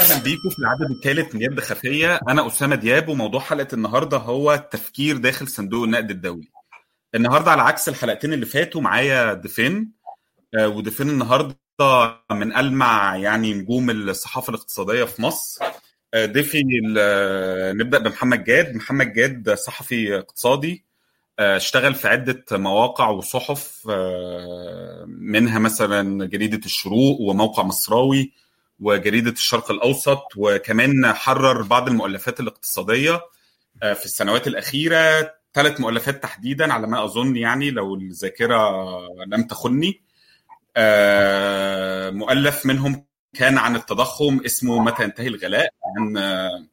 أهلا بيكم في العدد الثالث من يد خفية. أنا أسامة دياب وموضوع حلقة النهارده هو التفكير داخل صندوق النقد الدولي. النهارده على عكس الحلقتين اللي فاتوا معايا ضيفين آه، وضيفين النهارده من ألمع يعني نجوم الصحافة الاقتصادية في مصر. آه، ضيفي ال- نبدأ بمحمد جاد. محمد جاد صحفي اقتصادي آه، اشتغل في عدة مواقع وصحف آه، منها مثلا جريدة الشروق وموقع مصراوي وجريدة الشرق الأوسط وكمان حرر بعض المؤلفات الاقتصادية. آه، في السنوات الأخيرة ثلاث مؤلفات تحديدا على ما أظن يعني لو الذاكرة لم تخني. آه، مؤلف منهم كان عن التضخم اسمه متى ينتهي الغلاء عن آه،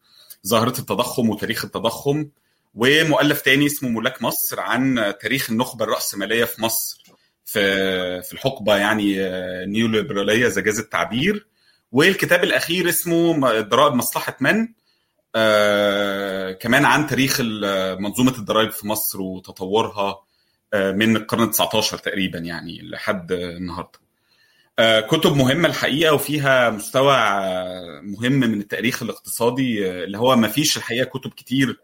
ظاهرة التضخم وتاريخ التضخم. ومؤلف تاني اسمه ملاك مصر عن تاريخ النخبة الرأسمالية في مصر في في الحقبة يعني نيو ليبراليه إذا جاز التعبير. والكتاب الأخير اسمه ضرائب مصلحه من آه كمان عن تاريخ منظومة الضرائب في مصر وتطورها آه من القرن 19 تقريبا يعني لحد النهارده. آه كتب مهمة الحقيقة وفيها مستوى آه، مهم من التاريخ الاقتصادي آه، اللي هو ما فيش الحقيقة كتب كتير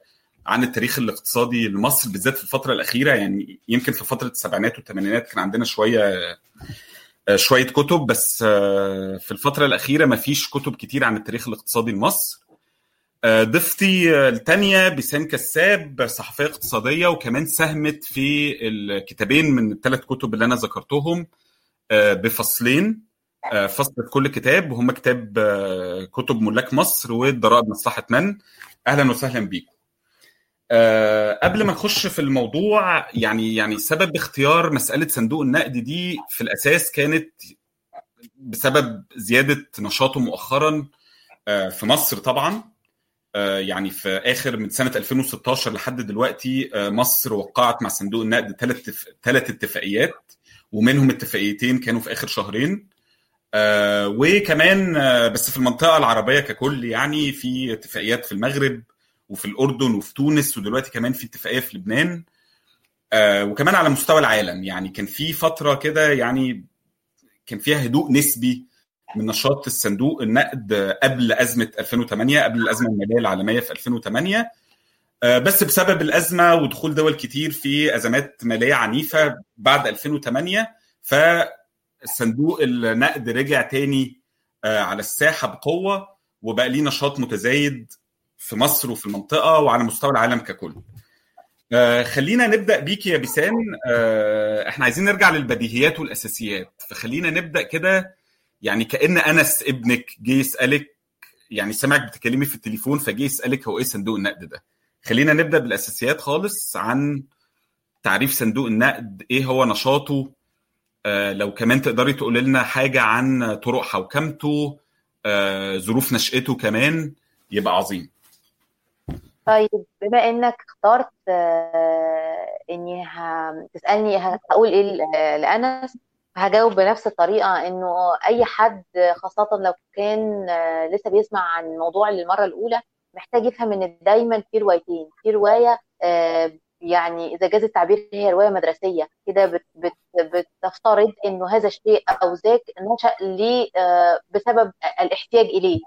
عن التاريخ الاقتصادي لمصر بالذات في الفترة الأخيرة يعني يمكن في فترة السبعينات والثمانينات كان عندنا شوية شوية كتب بس آه، في الفترة الأخيرة ما فيش كتب كتير عن التاريخ الاقتصادي لمصر آه، ضيفتي آه، التانية بسام كساب صحفية اقتصادية وكمان ساهمت في الكتابين من الثلاث كتب اللي أنا ذكرتهم آه، بفصلين آه، فصل في كل كتاب وهم كتاب آه، كتب ملاك مصر والضرائب مصلحة من. أهلا وسهلا بيكم. آه، قبل ما نخش في الموضوع يعني يعني سبب اختيار مسألة صندوق النقد دي في الأساس كانت بسبب زيادة نشاطه مؤخرا آه، في مصر طبعا. آه، يعني في آخر من سنة 2016 لحد دلوقتي مصر وقعت مع صندوق النقد ثلاث اتفاقيات ومنهم اتفاقيتين كانوا في آخر شهرين. وكمان بس في المنطقة العربية ككل يعني في اتفاقيات في المغرب وفي الأردن وفي تونس ودلوقتي كمان في اتفاقية في لبنان آه، وكمان على مستوى العالم. يعني كان في فترة كده يعني كان فيها هدوء نسبي من نشاط الصندوق النقد قبل أزمة 2008 قبل الأزمة المالية العالمية في 2008 آه، بس بسبب الأزمة ودخول دول كتير في أزمات مالية عنيفة بعد 2008 فالصندوق النقد رجع تاني آه، على الساحة بقوة وبقى ليه نشاط متزايد في مصر وفي المنطقة وعلى مستوى العالم ككل. آه، خلينا نبدأ بيك يا بيسان. آه، إحنا عايزين نرجع للبديهيات والأساسيات. فخلينا نبدأ كده يعني كأن أنس ابنك جه يسألك يعني سمعك بتكلمي في التليفون فجه يسألك هو إيه صندوق النقد ده. خلينا نبدأ بالأساسيات خالص عن تعريف صندوق النقد إيه هو نشاطه؟ آه لو كمان تقدري تقولي لنا حاجة عن طرق حوكمته ظروف نشأته كمان يبقى عظيم. طيب بما إنك اخترت آه، إني ه- تسألني هقول إيه لأنس هجاوب بنفس الطريقة إنه أي حد خاصة لو كان آه، لسه بيسمع عن الموضوع للمرة الأولى محتاج يفهم إن دايما في روايتين في رواية آه، يعني إذا جاز التعبير هي رواية مدرسية كده بت بت بتفترض إنه هذا الشيء أو ذاك نشا ليه بسبب الاحتياج إليه.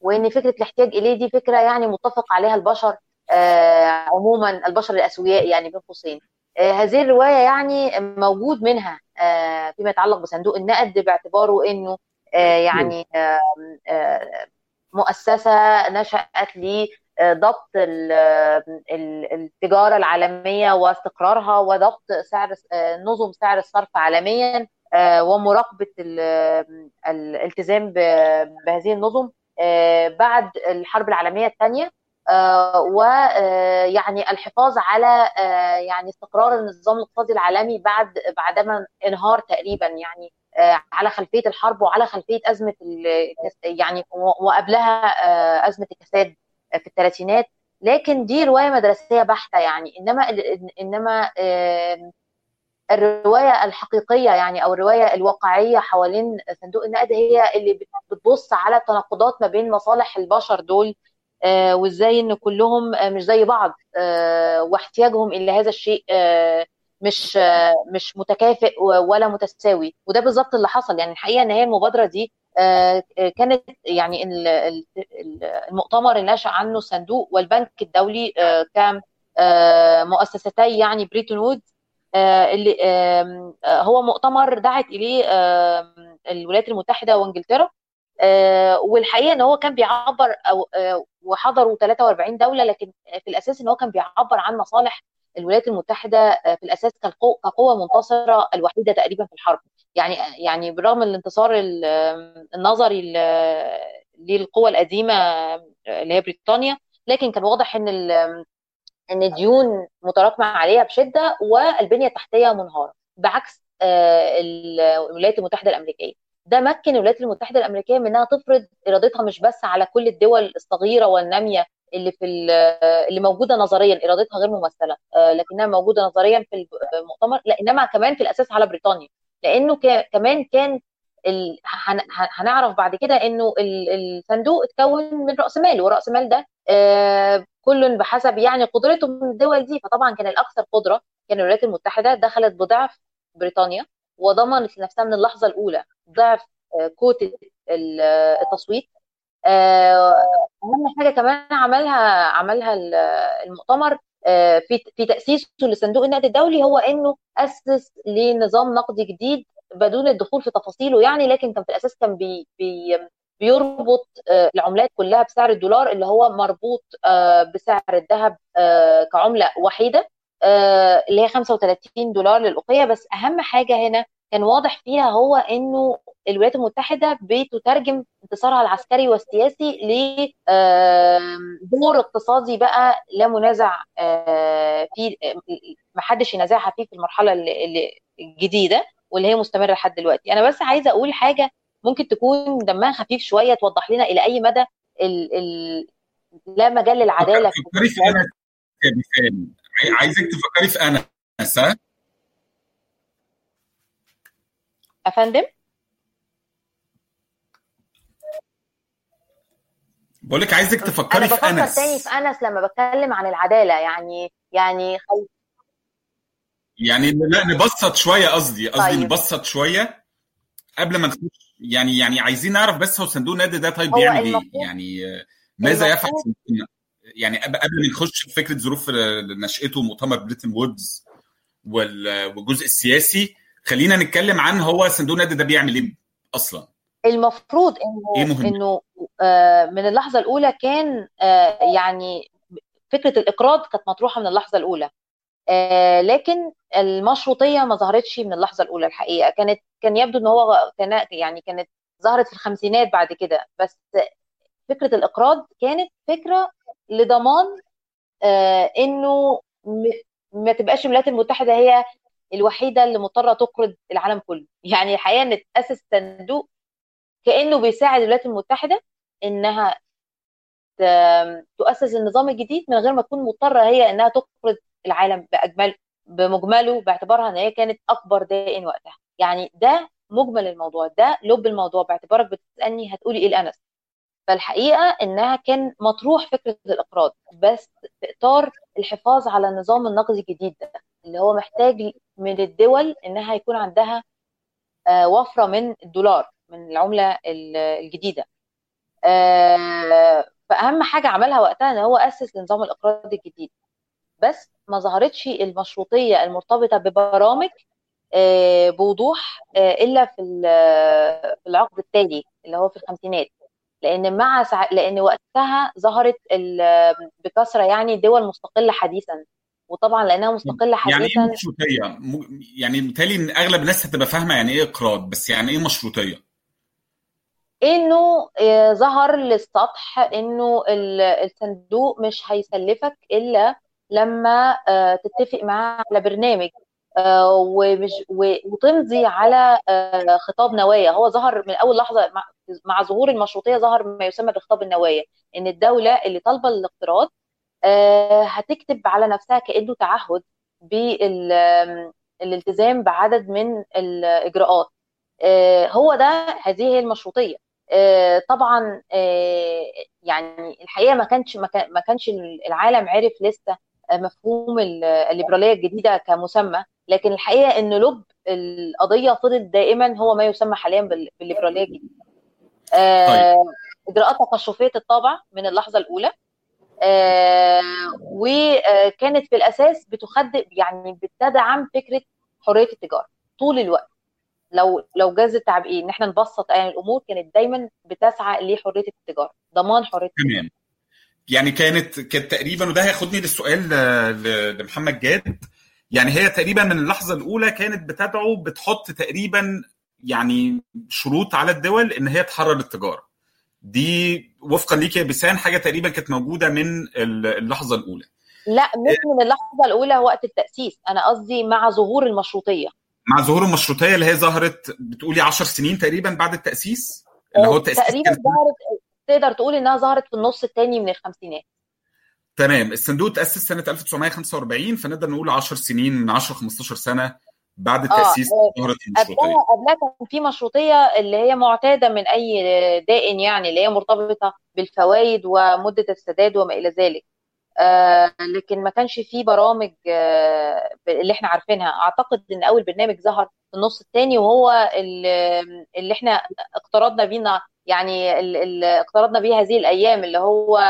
وإن فكرة الاحتياج إليه دي فكرة يعني متفق عليها البشر آه، عموما البشر الأسوياء يعني بين قوسين. آه، هذه الرواية يعني موجود منها آه، فيما يتعلق بصندوق النقد باعتباره إنه آه، يعني مؤسسة نشأت لضبط ال- ال- التجارة العالمية واستقرارها وضبط سعر نظم سعر الصرف عالميا ومراقبة ال- الالتزام ب- بهذه النظم. بعد الحرب العالمية الثانية ويعني الحفاظ على آه، يعني استقرار النظام الاقتصادي العالمي بعد بعدما انهار تقريبا يعني آه، على خلفية الحرب وعلى خلفية أزمة يعني وقبلها آه، أزمة الكساد في الثلاثينات. لكن دي رواية مدرسية بحتة يعني إنما إنما آه، الرواية الحقيقية يعني أو الرواية الواقعية حوالين صندوق النقد هي اللي بت- بتبص على التناقضات ما بين مصالح البشر دول آه، وإزاي إن كلهم آه، مش زي بعض آه، واحتياجهم إلى هذا الشيء مش مش متكافئ ولا متساوي. وده بالظبط اللي حصل. يعني الحقيقة إن هي المبادرة دي كانت يعني المؤتمر اللي نشأ عنه الصندوق والبنك الدولي كمؤسستي يعني بريتون وودز اللي هو مؤتمر دعت إليه الولايات المتحدة وانجلترا. والحقيقة إن هو كان بيعبر وحضروا 43 دولة لكن في الأساس إن هو كان بيعبر عن مصالح الولايات المتحدة في الأساس كقوة منتصرة الوحيدة تقريبا في الحرب. يعني يعني بالرغم من الانتصار النظري للقوى القديمة اللي هي بريطانيا لكن كان واضح إن إن الديون متراكمة عليها بشدة والبنية التحتية منهارة بعكس الولايات المتحدة الأمريكية. ده مكن الولايات المتحدة الأمريكية من إنها تفرض إرادتها مش بس على كل الدول الصغيرة والنامية اللي في اللي موجودة نظريا إرادتها غير ممثلة لكنها موجودة نظريا في المؤتمر لا إنما كمان في الأساس على بريطانيا. لأنه كمان كان ال... هنعرف بعد كده إنه الصندوق اتكون من رأس مال ورأس مال ده آه كل بحسب يعني قدرته من الدول دي. فطبعا كان الأكثر قدرة كان الولايات المتحدة دخلت بضعف بريطانيا وضمنت لنفسها من اللحظة الأولى ضعف آه كوته التصويت. أهم حاجة كمان عملها عملها المؤتمر في في تأسيسه لصندوق النقد الدولي هو إنه أسس لنظام نقدي جديد بدون الدخول في تفاصيله يعني لكن كان في الأساس كان بي بي بيربط العملات كلها بسعر الدولار اللي هو مربوط بسعر الذهب كعملة وحيدة اللي هي 35 دولار للأوقية. بس أهم حاجة هنا كان واضح فيها هو إنه الولايات المتحدة بتترجم انتصارها العسكري والسياسي لدور اقتصادي بقى لا منازع في ما حدش ينازعها فيه في المرحلة الجديدة واللي هي مستمرة لحد دلوقتي. أنا بس عايزة أقول حاجة ممكن تكون دمها خفيف شوية توضح لنا إلى أي مدى ال ال لا مجال للعدالة تفكري في أنس. كمثال عايزك تفكري في أنس ها؟ أفندم؟ بقول لك عايزك تفكري أنا في بفكر أنس. تاني في أنس لما بتكلم عن العدالة يعني يعني خل... يعني لا نبسط شوية قصدي قصدي طيب. نبسط شوية. قبل ما نخش يعني يعني عايزين نعرف بس هو صندوق النقد ده طيب بيعمل إيه يعني ماذا يفعل النقد؟ يعني قبل ما نخش في فكرة ظروف نشأته مؤتمر بريتن وودز وال- والجزء السياسي خلينا نتكلم عن هو صندوق النقد ده بيعمل إيه أصلا المفروض إيه انه مهم؟ إنه آه، من اللحظة الأولى كان آه، يعني فكرة الإقراض كانت مطروحة من اللحظة الأولى لكن المشروطية ما ظهرتش من اللحظة الأولى الحقيقة. كانت كان يبدو إن هو كان يعني كانت ظهرت في الخمسينات بعد كده. بس فكرة الإقراض كانت فكرة لضمان آه، إنه ما تبقاش الولايات المتحدة هي الوحيدة اللي مضطرة تقرض العالم كله. يعني الحقيقة إن تاسس صندوق كأنه بيساعد الولايات المتحدة إنها تؤسس النظام الجديد من غير ما تكون مضطرة هي إنها تقرض العالم باجمل بمجمله باعتبارها إن هي كانت أكبر دائن وقتها. يعني ده مجمل الموضوع ده لب الموضوع باعتبارك بتسألني هتقولي إيه الأنس. فالحقيقة إنها كان مطروح فكرة الاقراض بس في اطار الحفاظ على النظام النقدي الجديد ده اللي هو محتاج من الدول إنها يكون عندها آه، وفرة من الدولار من العملة ال- الجديدة. آه، فأهم حاجة عملها وقتها إن هو أسس لنظام الاقراض الجديد. بس ما ظهرتش المشروطية المرتبطة ببرامج آه، بوضوح آه، إلا في ال- في العقد التالي اللي هو في الخمسينات. لأن مع سع... لأن وقتها ظهرت ال... بكثرة يعني دول مستقلة حديثا. وطبعا لأنها مستقلة يعني إيه حديثا مشروطية؟ يعني بالتالي إن أغلب الناس هتبقى فاهمة يعني إيه إقراض بس يعني إيه مشروطية؟ إنه آه، ظهر للسطح إنه ال- الصندوق مش هيسلفك إلا لما آه، تتفق معاه على برنامج آه، ومش وتمضي على آه، خطاب نوايا. هو ظهر من أول لحظة مع, ظهور المشروطية ظهر ما يسمى بخطاب النوايا إن الدولة اللي طالبة الاقتراض هتكتب على نفسها كأنه تعهد بالالتزام بعدد من الإجراءات. هو ده هذه هي المشروطية. طبعا يعني الحقيقة ما كانش ما كان- ما كانش العالم عرف لسه مفهوم ال- الليبرالية الجديدة كمسمى لكن الحقيقة إن لب القضية فضل دائما هو ما يسمى حاليا بال- بالليبرالية الجديدة. آه، إجراءات تقشفية الطابع من اللحظة الأولى آه، وكانت في الأساس بتخدم يعني بتدعم فكرة حرية التجارة طول الوقت. لو لو جاز التعبير إن إحنا نبسط يعني الأمور كانت دايما بتسعى لحرية التجارة ضمان حرية تمام. يعني كانت كانت تقريبا وده هياخدني للسؤال ل- لمحمد جاد. يعني هي تقريبا من اللحظة الأولى كانت بتدعو بتحط تقريبا يعني شروط على الدول إن هي تحرر التجارة. دي وفقا ليك يا بيسان حاجة تقريبا كانت موجودة من ال- اللحظة الأولى. لا مش من اللحظة الأولى وقت التأسيس. أنا قصدي مع ظهور المشروطية. مع ظهور المشروطية اللي هي ظهرت بتقولي 10 سنين تقريبا بعد التأسيس؟ اللي هو التاسيس تقريبا كان ظهرت تقدر تقول إنها ظهرت في النص الثاني من الخمسينات. تمام. الصندوق تأسس سنة 1945 فنقدر نقول 10 سنين من 10 15 سنة بعد التاسيس آه، ظهرت المشروطية. قبلها قبلها كان في مشروطية اللي هي معتادة من أي دائن يعني اللي هي مرتبطة بالفوائد ومدة السداد وما إلى ذلك. آه لكن ما كانش في برامج آه اللي إحنا عارفينها. أعتقد إن أول برنامج ظهر في النص الثاني وهو اللي, اللي إحنا اقترضنا بينا يعني ال- ال- اقترضنا بيه هذه الأيام اللي هو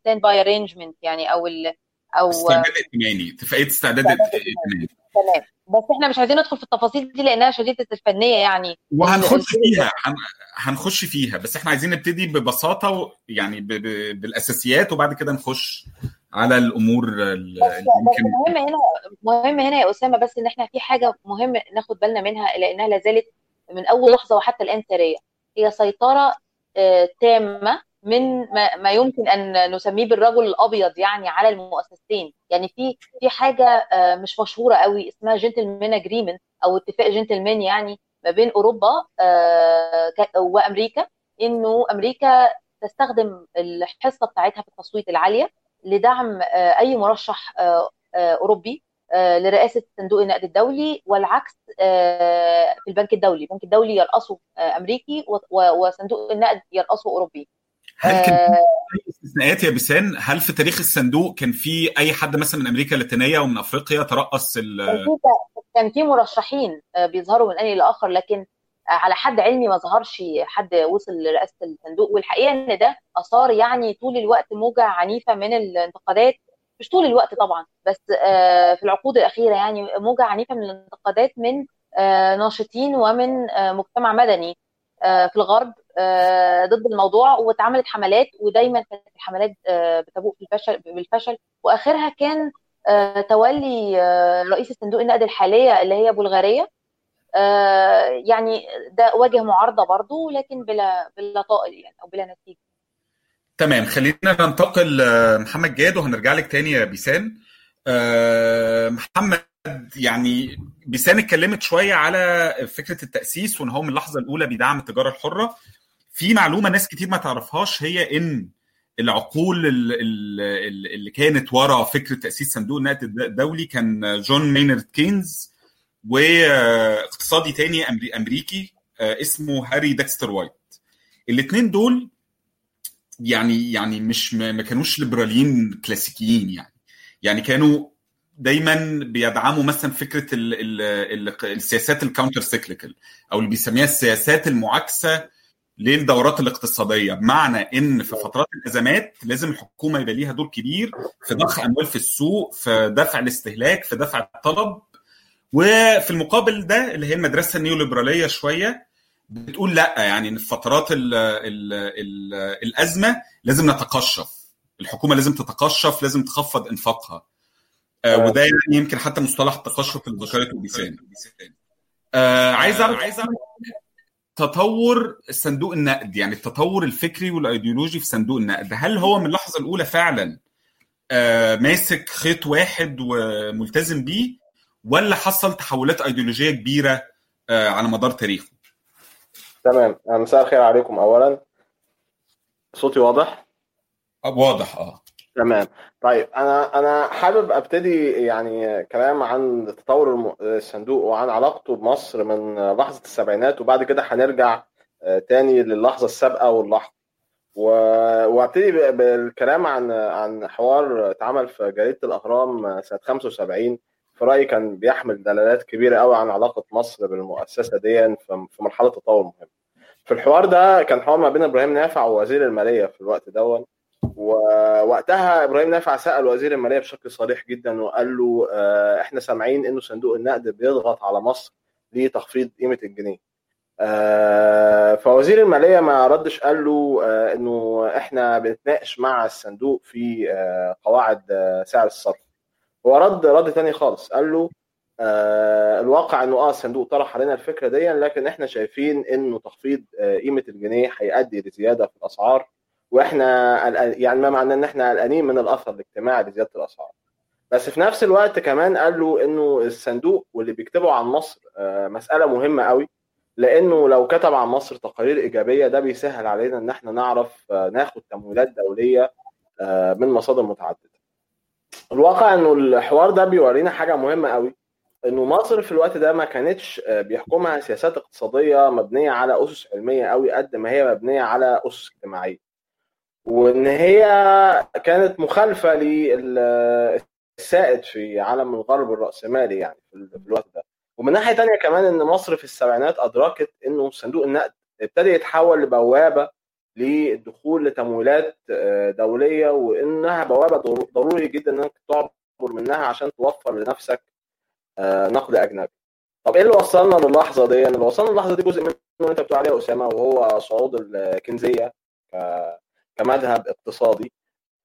stand-by arrangement يعني أو ال أو استعداد ائتماني اتفاقية استعداد ائتماني. تمام. بس إحنا مش عايزين ندخل في التفاصيل دي لأنها شديدة الفنية يعني. وهنخش فيها هن- هنخش فيها. بس إحنا عايزين نبتدي ببساطة و- يعني ب- ب- بالأساسيات وبعد كده نخش على الأمور ال- بس اللي بس يمكن مهم هنا مهم هنا يا أسامة بس إن إحنا في حاجة مهم ناخد بالنا منها لأنها لا زالت من أول لحظة وحتى الآن ساريه هي سيطرة آه، تامة من ما, يمكن أن نسميه بالرجل الأبيض يعني على المؤسستين يعني في في حاجة آه، مش مشهورة قوي اسمها جنتلمان اجريمنت أو اتفاق جنتلمان يعني ما بين أوروبا آه، وأمريكا إنه أمريكا تستخدم الحصة بتاعتها في التصويت العالية لدعم أي مرشح أوروبي. لرئاسة صندوق النقد الدولي والعكس آه، في البنك الدولي، البنك الدولي يرأسه آه، أمريكي وصندوق النقد يرأسه أوروبي. هل كان في آه، استثناءات يا بيسان؟ هل في تاريخ الصندوق كان في أي حد مثلا من أمريكا اللاتينية ومن أفريقيا ترأس ال- كان في مرشحين آه، بيظهروا من ان لآخر لكن آه، على حد علمي ما ظهرش حد وصل لرئاسة الصندوق. والحقيقة إن ده آثار يعني طول الوقت موجة عنيفة من الانتقادات مش طول الوقت طبعا بس آه، في العقود الأخيرة يعني موجة عنيفة من الانتقادات من آه، ناشطين ومن آه، مجتمع مدني في الغرب ضد الموضوع واتعملت حملات ودايما كانت الحملات بتبوء بالفشل بالفشل. وآخرها كان تولي رئيس صندوق النقد الحالية اللي هي بلغاريا آه، يعني ده واجه معارضة برضو لكن بلا بلا طائل يعني أو بلا نتيجة. تمام خلينا ننتقل آه، محمد جاد وهنرجع لك تاني يا بيسان. آه، محمد يعني بيسان اتكلمت شوية على فكرة التأسيس وإن هو من اللحظة الأولى بيدعم التجارة الحرة. في معلومة ناس كتير ما تعرفهاش هي إن العقول ال- ال- ال- اللي كانت ورا فكرة تأسيس صندوق النقد الدولي كان جون مينارد كينز واقتصادي تاني أمريكي آه، اسمه هاري ديكستر وايت. الاثنين دول يعني يعني مش ما كانوش ليبراليين كلاسيكيين يعني. يعني كانوا دايما بيدعموا مثلا فكرة ال ال ال السياسات ال counter-cyclical أو اللي بيسميها السياسات المعاكسة للدورات الاقتصادية. بمعنى إن في فترات الأزمات لازم الحكومة يبقى ليها دور كبير في ضخ أموال في السوق في دفع الاستهلاك في دفع الطلب. وفي المقابل ده اللي هي المدرسة النيوليبرالية شوية بتقول لا يعني إن في فترات ال ال ال الأزمة لازم نتقشف. الحكومة لازم تتقشف لازم تخفض إنفاقها. آه وده يعني يمكن حتى مصطلح التقشف اللي ذكرته بيسان آه عايز اعرف عايز أعرف تطور صندوق النقد يعني التطور الفكري والأيديولوجي في صندوق النقد هل هو من اللحظة الأولى فعلا آه ماسك خيط واحد وملتزم بيه ولا حصل تحولات أيديولوجية كبيرة آه على مدار تاريخه؟ تمام. مساء الخير عليكم. اولا صوتي واضح؟ آه، واضح آه. تمام. طيب أنا أنا حابب أبتدي يعني كلام عن تطور الصندوق وعن علاقته بمصر من لحظة السبعينات وبعد كده هنرجع آه، تاني للحظة السابقة واللاحقه و- وأبتدي بالكلام عن عن حوار اتعمل في جريدة الأهرام سنة 75 في رأيي كان بيحمل دلالات كبيرة قوي عن علاقة مصر بالمؤسسة دي في مرحلة تطور مهمه في الحوار ده كان حوار ما بين إبراهيم نافع ووزير المالية في الوقت دون ووقتها إبراهيم نافع سأل وزير المالية بشكل صريح جدا وقال له آه، إحنا سامعين إنه صندوق النقد بيضغط على مصر لتخفيض قيمة الجنيه. آه، فوزير المالية ما ردش قال له آه، إنه إحنا بنتناقش مع الصندوق في قواعد سعر الصرف. هو رد رد تاني خالص. قال له الواقع إنه آه الصندوق طرح علينا الفكرة دي لكن إحنا شايفين إنه تخفيض قيمة الجنيه هيؤدي لزيادة في الأسعار وإحنا يعني ما معناه إن إحنا قلقانين من الأثر الاجتماعي لزيادة الأسعار بس في نفس الوقت كمان قال له إنه الصندوق واللي بيكتبوا عن مصر آه، مسألة مهمة قوي لإنه لو كتب عن مصر تقارير إيجابية ده بيسهل علينا إن إحنا نعرف آه، ناخد تمويلات دولية آه، من مصادر متعددة. الواقع إنه الحوار ده بيورينا حاجة مهمة قوي إنه مصر في الوقت ده ما كانتش بيحكمها سياسات اقتصادية مبنية على أسس علمية قوي قد ما هي مبنية على أسس اجتماعية. وإن هي كانت مخالفة للسائد في عالم الغرب الرأسمالي يعني في الوقت ده ومن ناحية ثانية كمان إن مصر في السبعينات أدركت إنه صندوق النقد ابتدى يتحول لبوابة للدخول لتمويلات آه، دولية وإنها بوابة ضروري جدا إنك تعبر منها عشان توفر لنفسك آه، نقد أجنبي. طب إيه اللي وصلنا للحظة دي؟ اللي وصلنا للحظة دي جزء منه أنت بتقول عليه أسامة وهو صعود الكنزية كمذهب اقتصادي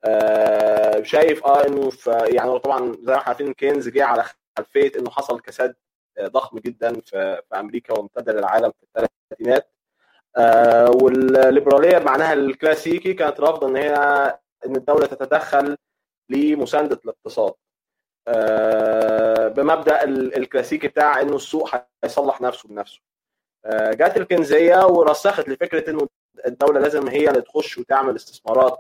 آه شايف آه إنه في يعني طبعا زي ما إحنا عارفين كينز جه على خلفية إنه حصل كساد آه، ضخم جدا في, أمريكا وامتد للعالم في الثلاثينات آه والليبرالية معناها الكلاسيكي كانت رافضة إن هي إن الدولة تتدخل لمساندة الاقتصاد آه بمبدأ الكلاسيكي بتاع إنه السوق هيصلح نفسه بنفسه. آه جت الكنزية ورسخت لفكرة إنه الدولة لازم هي اللي تخش وتعمل استثمارات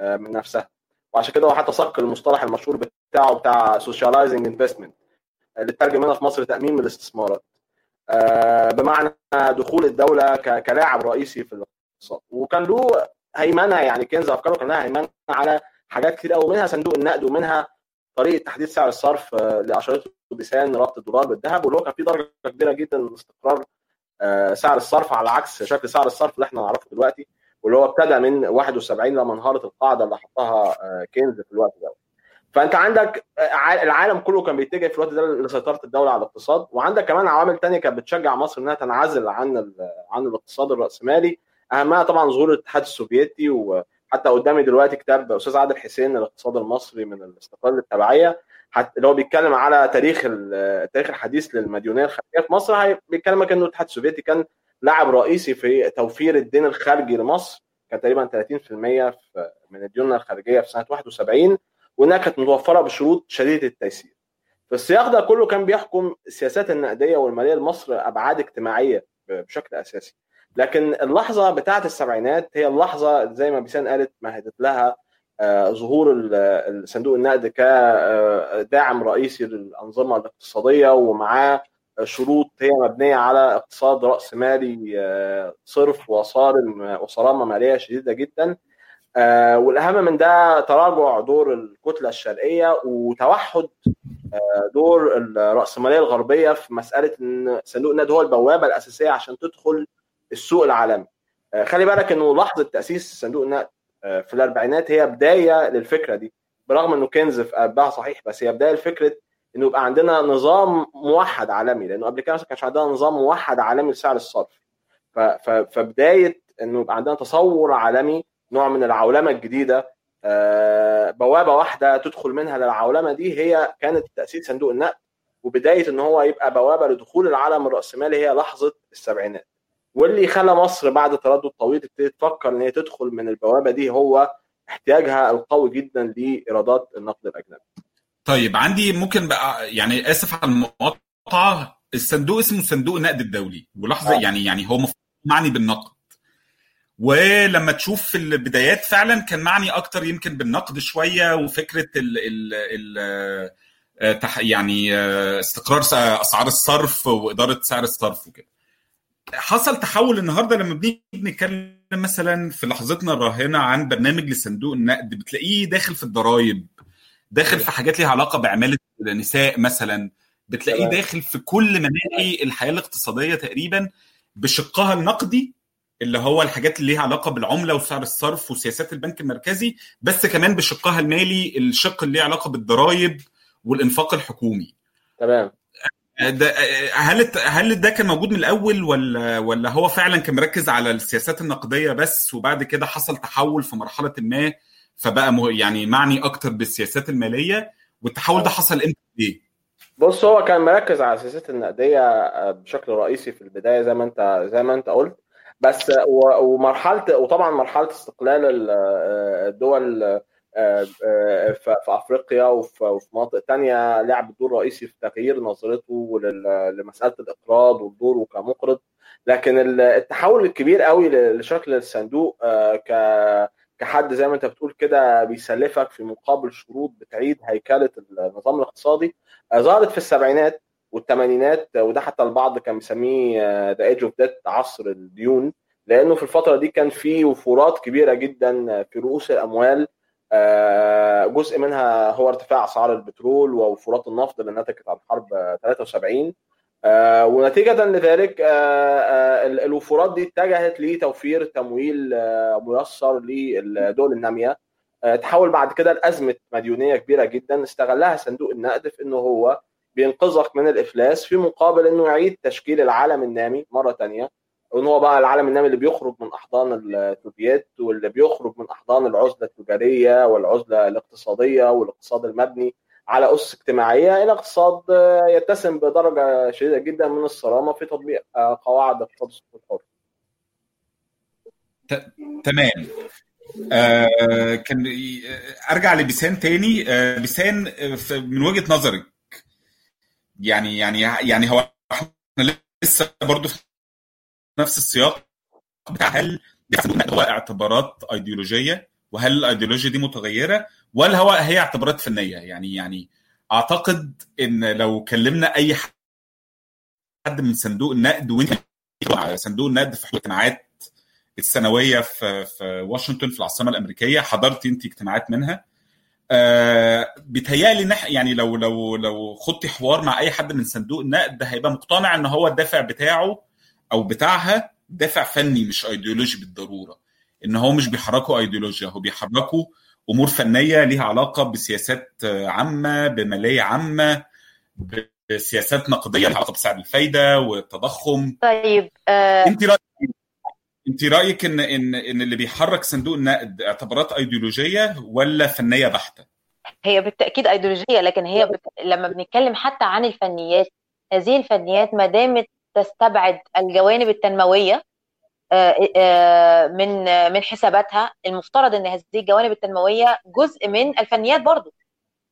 آه، من نفسها. وعشان كده هو حتى صك المصطلح المشهور بتاعه بتاع socializing investment اللي اترجم هنا في مصر تأميم الاستثمارات. آه، بمعنى دخول الدولة كلاعب رئيسي في الاقتصاد. وكان له هيمنة يعني كينز أفكاره كان لها هيمنة على حاجات كتير قوي منها صندوق النقد ومنها طريقة تحديد سعر الصرف آه، اللي اشترطه بإن ربط الدولار بالذهب واللي هو كان في درجة كبيرة جدا من الاستقرار آه، سعر الصرف على عكس شكل سعر الصرف اللي إحنا نعرفه دلوقتي واللي هو ابتدى من 71 لما انهارت القاعدة اللي حطها آه، كينز في الوقت ده. فأنت عندك العالم كله كان بيتجه في الوقت ده لسيطرة الدولة على الاقتصاد وعندك كمان عوامل ثانية كانت بتشجع مصر إنها تنعزل عن عن الاقتصاد الرأسمالي أهمها طبعا ظهور الاتحاد السوفيتي وحتى قدامي دلوقتي كتاب أستاذ عادل حسين الاقتصاد المصري من الاستقلال للتبعيه اللي هو بيتكلم على تاريخ التاريخ الحديث للمديونية الخارجية في مصر بيتكلم انه الاتحاد السوفيتي كان لاعب رئيسي في توفير الدين الخارجي لمصر كان تقريبا 30% من الديون الخارجية في سنة 71 وانها كانت متوفرة بشروط شديدة التيسير. في السياق ده كله كان بيحكم السياسات النقدية والمالية لمصر أبعاد اجتماعية بشكل أساسي. لكن اللحظة بتاعه السبعينات هي اللحظة زي ما بيسان قالت مهدت لها آه، ظهور صندوق النقد كداعم رئيسي للأنظمة الاقتصادية ومعاه شروط هي مبنية على اقتصاد رأس مالي آه، صرف وصارم وصرامة مالية شديدة جدا. آه، والأهم من ده تراجع دور الكتلة الشرقية وتوحد دور الرأسمالية الغربية في مسألة إن صندوق النقد هو البوابة الأساسية عشان تدخل السوق العالمي. خلي بالك إنه لحظة تأسيس صندوق النقد آه، في الأربعينات هي بداية للفكرة دي برغم إنه كنز في قلبها صحيح بس هي بداية لفكرة إنه يبقى عندنا نظام موحد عالمي لأنه قبل كده ما كانش عندنا نظام موحد عالمي لسعر الصرف. فبداية إنه يبقى عندنا تصور عالمي نوع من العولمة الجديدة آه، بوابة واحدة تدخل منها للعولمة دي هي كانت تأسيس صندوق النقد وبداية إن هو يبقى بوابة لدخول العالم الرأسمالي هي لحظة السبعينات. واللي خلى مصر بعد تردد طويل تبتدي تفكر إن هي تدخل من البوابة دي هو احتياجها القوي جدا لإيرادات النقد الأجنبي. طيب عندي ممكن بقى يعني آسف على المقاطعة الصندوق اسمه صندوق النقد الدولي ولحظه آه. يعني يعني هو معني بالنقد ولما تشوف في البدايات فعلا كان معني أكتر يمكن بالنقد شوية وفكرة ال ال ال آه، يعني آه، استقرار أسعار الصرف وإدارة سعر الصرف وكده حصل تحول النهارده لما بنيجي نتكلم مثلا في لحظتنا الراهنة عن برنامج لصندوق النقد بتلاقيه داخل في الضرايب داخل في حاجات ليها علاقة بعماله النساء مثلا بتلاقيه داخل في كل مناحي الحياة الاقتصادية تقريبا بشقها النقدي اللي هو الحاجات اللي ليها علاقة بالعملة وسعر الصرف وسياسات البنك المركزي بس كمان بشقها المالي الشق اللي ليه علاقة بالضرائب والإنفاق الحكومي. تمام. ده هل هل ده كان موجود من الأول ولا ولا هو فعلا كان مركز على السياسات النقدية بس وبعد كده حصل تحول في مرحلة ما فبقى يعني معني أكتر بالسياسات المالية والتحول ده حصل إمتى ليه؟ بص هو كان مركز على السياسات النقدية آه، بشكل رئيسي في البداية زي ما انت زي ما أنت قلت بس ومرحله وطبعا مرحلة استقلال ال- آه، الدول في في أفريقيا وفي مناطق تانية لعب دور رئيسي في تغيير نظرته لمسألة الإقراض ودوره كمقرض لكن ال- التحول الكبير قوي لشكل الصندوق آه، كحد زي ما أنت بتقول كده بيسلفك في مقابل شروط بتعيد هيكلة النظام الاقتصادي. آه، ظهرت في السبعينات والثمانينات وده حتى البعض كان مسميه the age of debt عصر الديون. لأنه في الفترة دي كان في وفورات كبيرة جدا في رؤوس الأموال آه، جزء منها هو ارتفاع أسعار البترول ووفورات النفط اللي نتجت عن حرب آه، 73 آه، ونتيجة لذلك آه، آه، ال- الوفورات دي اتجهت لتوفير تمويل آه، ميسر للدول النامية. آه، تحول بعد كده لأزمة مديونية كبيرة جدا استغلها صندوق النقد في انه هو بينقذك من الإفلاس في مقابل إنه يعيد تشكيل العالم النامي مرة تانية. وان هو بقى العالم النامي اللي بيخرج من احضان السوفييت واللي بيخرج من احضان العزله التجاريه والعزله الاقتصاديه والاقتصاد المبني على اسس اجتماعيه إلى اقتصاد آه، يتسم بدرجه شديده جدا من الصرامه في تطبيق آه، قواعد اقتصاد السوق الحر. تمام آه كان آه، ارجع لبيسان تاني آه بيسان من وجهة نظرك يعني يعني يعني هو إحنا لسه برضو في نفس السياق بتاع هل هو اعتبارات ايديولوجية وهل الايديولوجيا دي متغيرة ولا هو هي اعتبارات فنية؟ يعني يعني أعتقد إن لو كلمنا أي حد من صندوق النقد وإنت صندوق النقد في الاجتماعات السنوية في في واشنطن في العاصمة الأمريكية حضرت أنت اجتماعات منها آه بيتهيألي نح يعني لو لو لو خدتي حوار مع أي حد من صندوق النقد هيبقى مقتنع إن هو الدافع بتاعه أو بتاعها دافع فني مش ايديولوجي بالضرورة. إن هو مش بيحركوا ايديولوجيا هو بيحركوا أمور فنية ليها علاقة بسياسات عامة بمالية عامة بسياسات نقدية ليها علاقة بسعر الفايدة والتضخم. طيب آه. أنت رأيك أنت رأيك إن إن إن اللي بيحرك صندوق النقد اعتبارات ايديولوجيه ولا فنية بحتة؟ هي بالتأكيد ايديولوجيه لكن هي بت... لما بنتكلم حتى عن الفنيات هذه الفنيات ما دامت تستبعد الجوانب التنموية آه، آه، من من حساباتها. المفترض إن هذه الجوانب التنموية جزء من الفنيات برضو.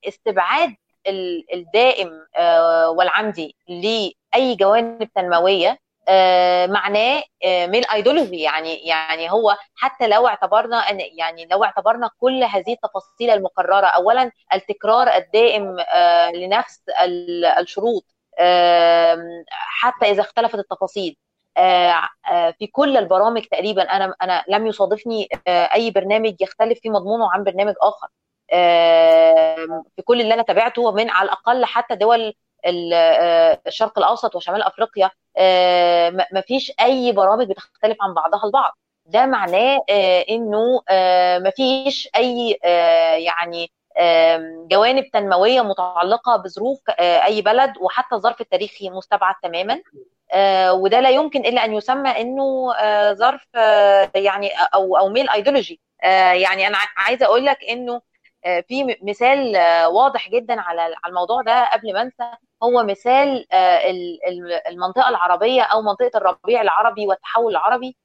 استبعاد ال- الدائم آه، والعمدي لأي جوانب تنموية معناه من ايديولوجي يعني يعني هو حتى لو اعتبرنا إن يعني لو اعتبرنا كل هذه التفاصيل المكررة اولا التكرار الدائم لنفس ال- الشروط حتى إذا اختلفت التفاصيل. آه، آه، في كل البرامج تقريبا أنا أنا لم يصادفني آه، أي برنامج يختلف في مضمونه عن برنامج آخر. في كل اللي أنا تابعته من على الأقل حتى دول ال- الشرق الأوسط وشمال أفريقيا ما فيش أي برامج بتختلف عن بعضها البعض. ده معناه إنه ما فيش أي يعني جوانب تنموية متعلقة بظروف آه، أي بلد وحتى الظرف التاريخي مستبعد تماما. آه، وده لا يمكن إلا أن يسمى إنه آه، ظرف يعني أو أو ميل ايديولوجي يعني أنا عايزة أقول لك إنه في مثال واضح جدا على الموضوع ده قبل ما أنسى. هو مثال ال- ال- المنطقة العربية أو منطقة الربيع العربي والتحول العربي.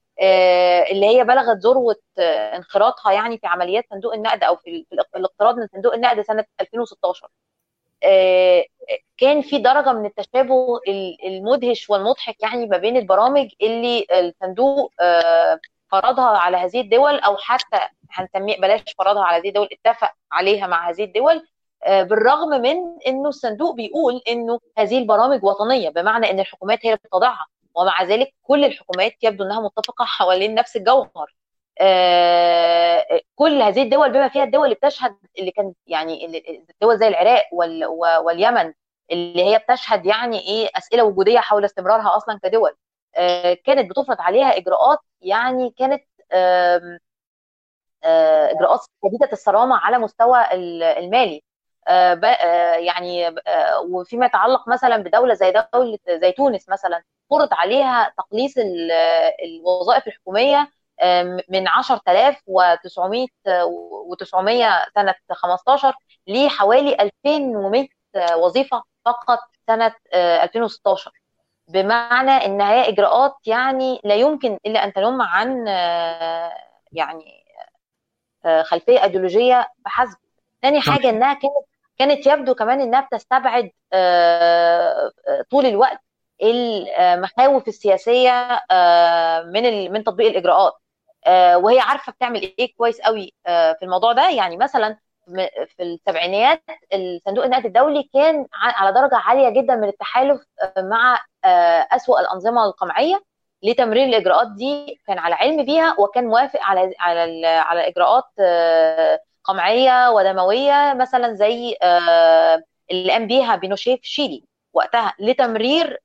اللي هي بلغت ذروة آه، انخراطها يعني في عمليات صندوق النقد أو في ال- في الاق- الاقتراض من صندوق النقد سنة 2016 آه، كان في درجة من التشابه ال- المدهش والمضحك يعني ما بين البرامج اللي الصندوق آه، فرضها على هذه الدول أو حتى هنسميه بلاش فرضها على هذه الدول اتفق عليها مع هذه الدول آه، بالرغم من إنه الصندوق بيقول إنه هذه البرامج وطنية بمعنى إن الحكومات هي اللي بتضعها. ومع ذلك كل الحكومات يبدو إنها متفقة حوالين نفس الجوهر. آه، كل هذه الدول بما فيها الدول اللي بتشهد اللي كانت يعني الدول زي العراق وال- واليمن اللي هي بتشهد يعني إيه أسئلة وجودية حول استمرارها أصلا كدول. كانت بتفرض عليها إجراءات يعني كانت إجراءات شديدة الصرامة على مستوى المالي. يعني وفيما يتعلق مثلا بدولة زي دولة زي تونس مثلا فرض عليها تقليص الوظائف الحكومية من 10900 و900 سنة 15 لحوالي 2100 وظيفة فقط سنة 2016 بمعنى إن هي إجراءات يعني لا يمكن إلا أن تنم عن يعني خلفية أيديولوجية فحسب ثاني حاجة إنها كانت كانت يبدو كمان إنها بتستبعد طول الوقت. المخاوف السياسية من من تطبيق الإجراءات. وهي عارفة بتعمل إيه كويس قوي في الموضوع ده. يعني مثلا في السبعينيات الصندوق النقد الدولي كان على درجة عالية جدا من التحالف مع أسوأ الأنظمة القمعية لتمرير الإجراءات دي. كان على علم بيها وكان موافق على على على إجراءات قمعية ودموية مثلا زي اللي قام بيها بينوشيه في شيلي. وقتها لتمرير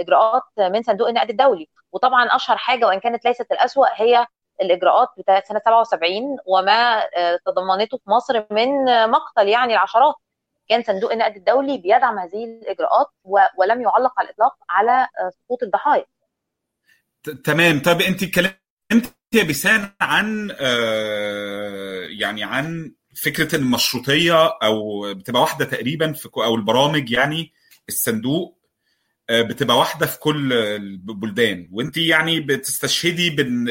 إجراءات من صندوق النقد الدولي. وطبعا أشهر حاجة وإن كانت ليست الأسوأ هي الإجراءات بتاعت سنة 77 وما تضمنته في مصر من مقتل يعني العشرات. كان صندوق النقد الدولي بيدعم هذه الإجراءات ولم يعلق على الإطلاق على سقوط الضحايا. تمام. طب أنت اتكلمت يا بيسان عن آه يعني عن فكرة المشروطية أو بتبقى واحدة تقريبا في أو البرامج يعني الصندوق بتبقى واحدة في كل البلدان. وانت يعني بتستشهدي بان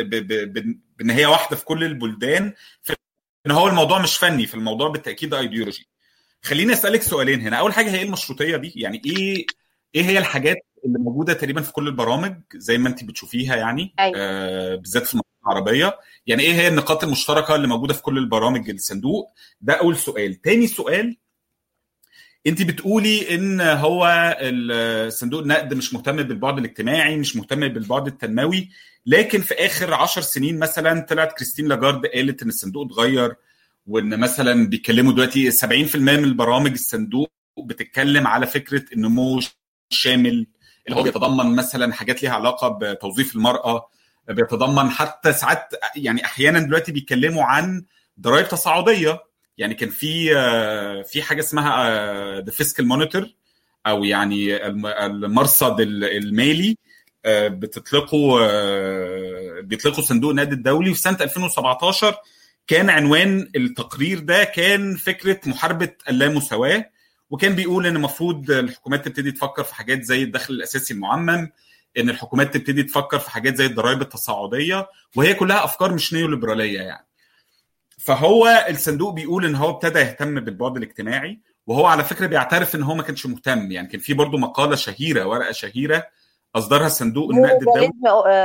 بان هي واحدة في كل البلدان. في إن هو الموضوع مش فني في الموضوع بالتأكيد ايديولوجي خليني أسألك سؤالين هنا. أول حاجة هي المشروطية دي؟ يعني إيه إيه هي الحاجات اللي موجودة تقريبا في كل البرامج زي ما انت بتشوفيها يعني؟ أيوة. آه بالذات في المنطقة العربية. يعني إيه هي النقاط المشتركة اللي موجودة في كل البرامج الصندوق؟ ده أول سؤال. تاني سؤال انت بتقولي ان هو صندوق النقد مش مهتم بالبعد الاجتماعي مش مهتم بالبعد التنموي لكن في آخر عشر سنين مثلا طلعت كريستين لاجارد قالت إن الصندوق اتغير وإن مثلا بيتكلموا دلوقتي 70% من البرامج الصندوق بتتكلم على فكرة النمو الشامل اللي هو بيتضمن مثلا حاجات ليها علاقة بتوظيف المرأة بيتضمن حتى ساعات يعني أحيانا دلوقتي بيتكلموا عن ضرائب تصاعدية. يعني كان في في حاجة اسمها the Fiscal Monitor أو يعني المرصد المالي بتطلقه بيطلقوا صندوق النقد الدولي. في سنة 2017 كان عنوان التقرير ده كان فكرة محاربة اللامساواه وكان بيقول إن المفروض الحكومات تبتدي تفكر في حاجات زي الدخل الأساسي المعمم إن الحكومات تبتدي تفكر في حاجات زي الضرائب التصاعدية. وهي كلها أفكار مش نيوليبرالية يعني. فهو الصندوق بيقول إن هو ابتدى يهتم بالبعد الاجتماعي وهو على فكرة بيعترف إن هو ما كانش مهتم. يعني كان في برضه مقالة شهيرة ورقة شهيرة أصدرها صندوق النقد الدولي.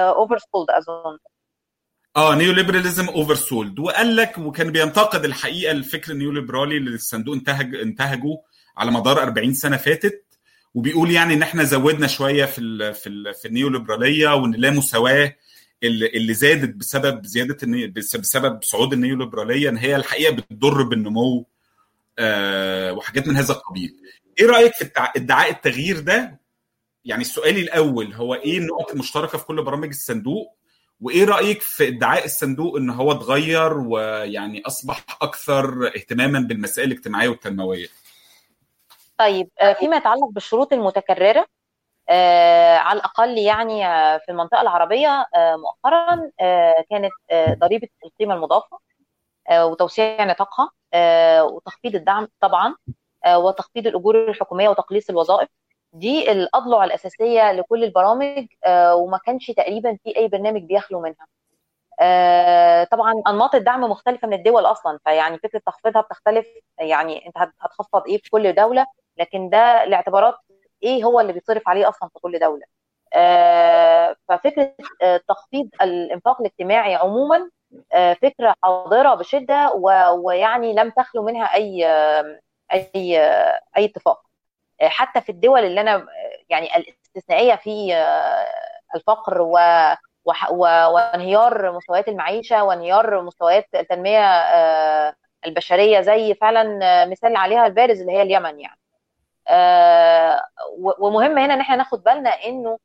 oversold أظن. آه neoliberalism oversold وقال لك وكان بينتقد الحقيقة الفكر النيوليبرالي اللي الصندوق انتهج انتهجه على مدار 40 سنة فاتت. وبيقول يعني إن إحنا زودنا شوية في ال في ال في النيوليبرالية وإن لا مساواة اللي زادت بسبب زيادة بسبب صعود النيوليبرالية إن هي الحقيقة بتضر بالنمو آه وحاجات من هذا القبيل. إيه رأيك في ادعاء التغيير ده؟ يعني السؤال الأول هو إيه النقط المشتركة في كل برامج الصندوق؟ وإيه رأيك في ادعاء الصندوق إن هو اتغير ويعني أصبح أكثر اهتماما بالمسائل الاجتماعية والتنموية؟ طيب فيما يتعلق بالشروط المتكررة آه على الأقل يعني في المنطقة العربية آه مؤخرا آه كانت ضريبة القيمة المضافة وتوسيع نطاقها وتخفيض الدعم طبعا وتخفيض الأجور الحكومية وتقليص الوظائف. دي الأضلع الأساسية لكل البرامج وما كانش تقريبا في أي برنامج بيخلو منها. طبعا أنماط الدعم مختلفة من الدول أصلا فيعني فكرة تخفيضها بتختلف يعني أنت هتخفض إيه في كل دولة لكن ده لاعتبارات إيه هو اللي بيتصرف عليه أصلا في كل دولة؟ آه ففكرة آه تخفيض الإنفاق الاجتماعي عموما آه فكرة حاضرة بشدة ويعني لم تخلو منها أي أي أي اتفاق. حتى في الدول اللي أنا يعني الاستثنائية في الفقر و وانهيار مستويات المعيشة وانهيار مستويات التنمية البشرية زي فعلا مثال عليها البارز اللي هي اليمن يعني. ومهم هنا إن إحنا ناخد بالنا إنه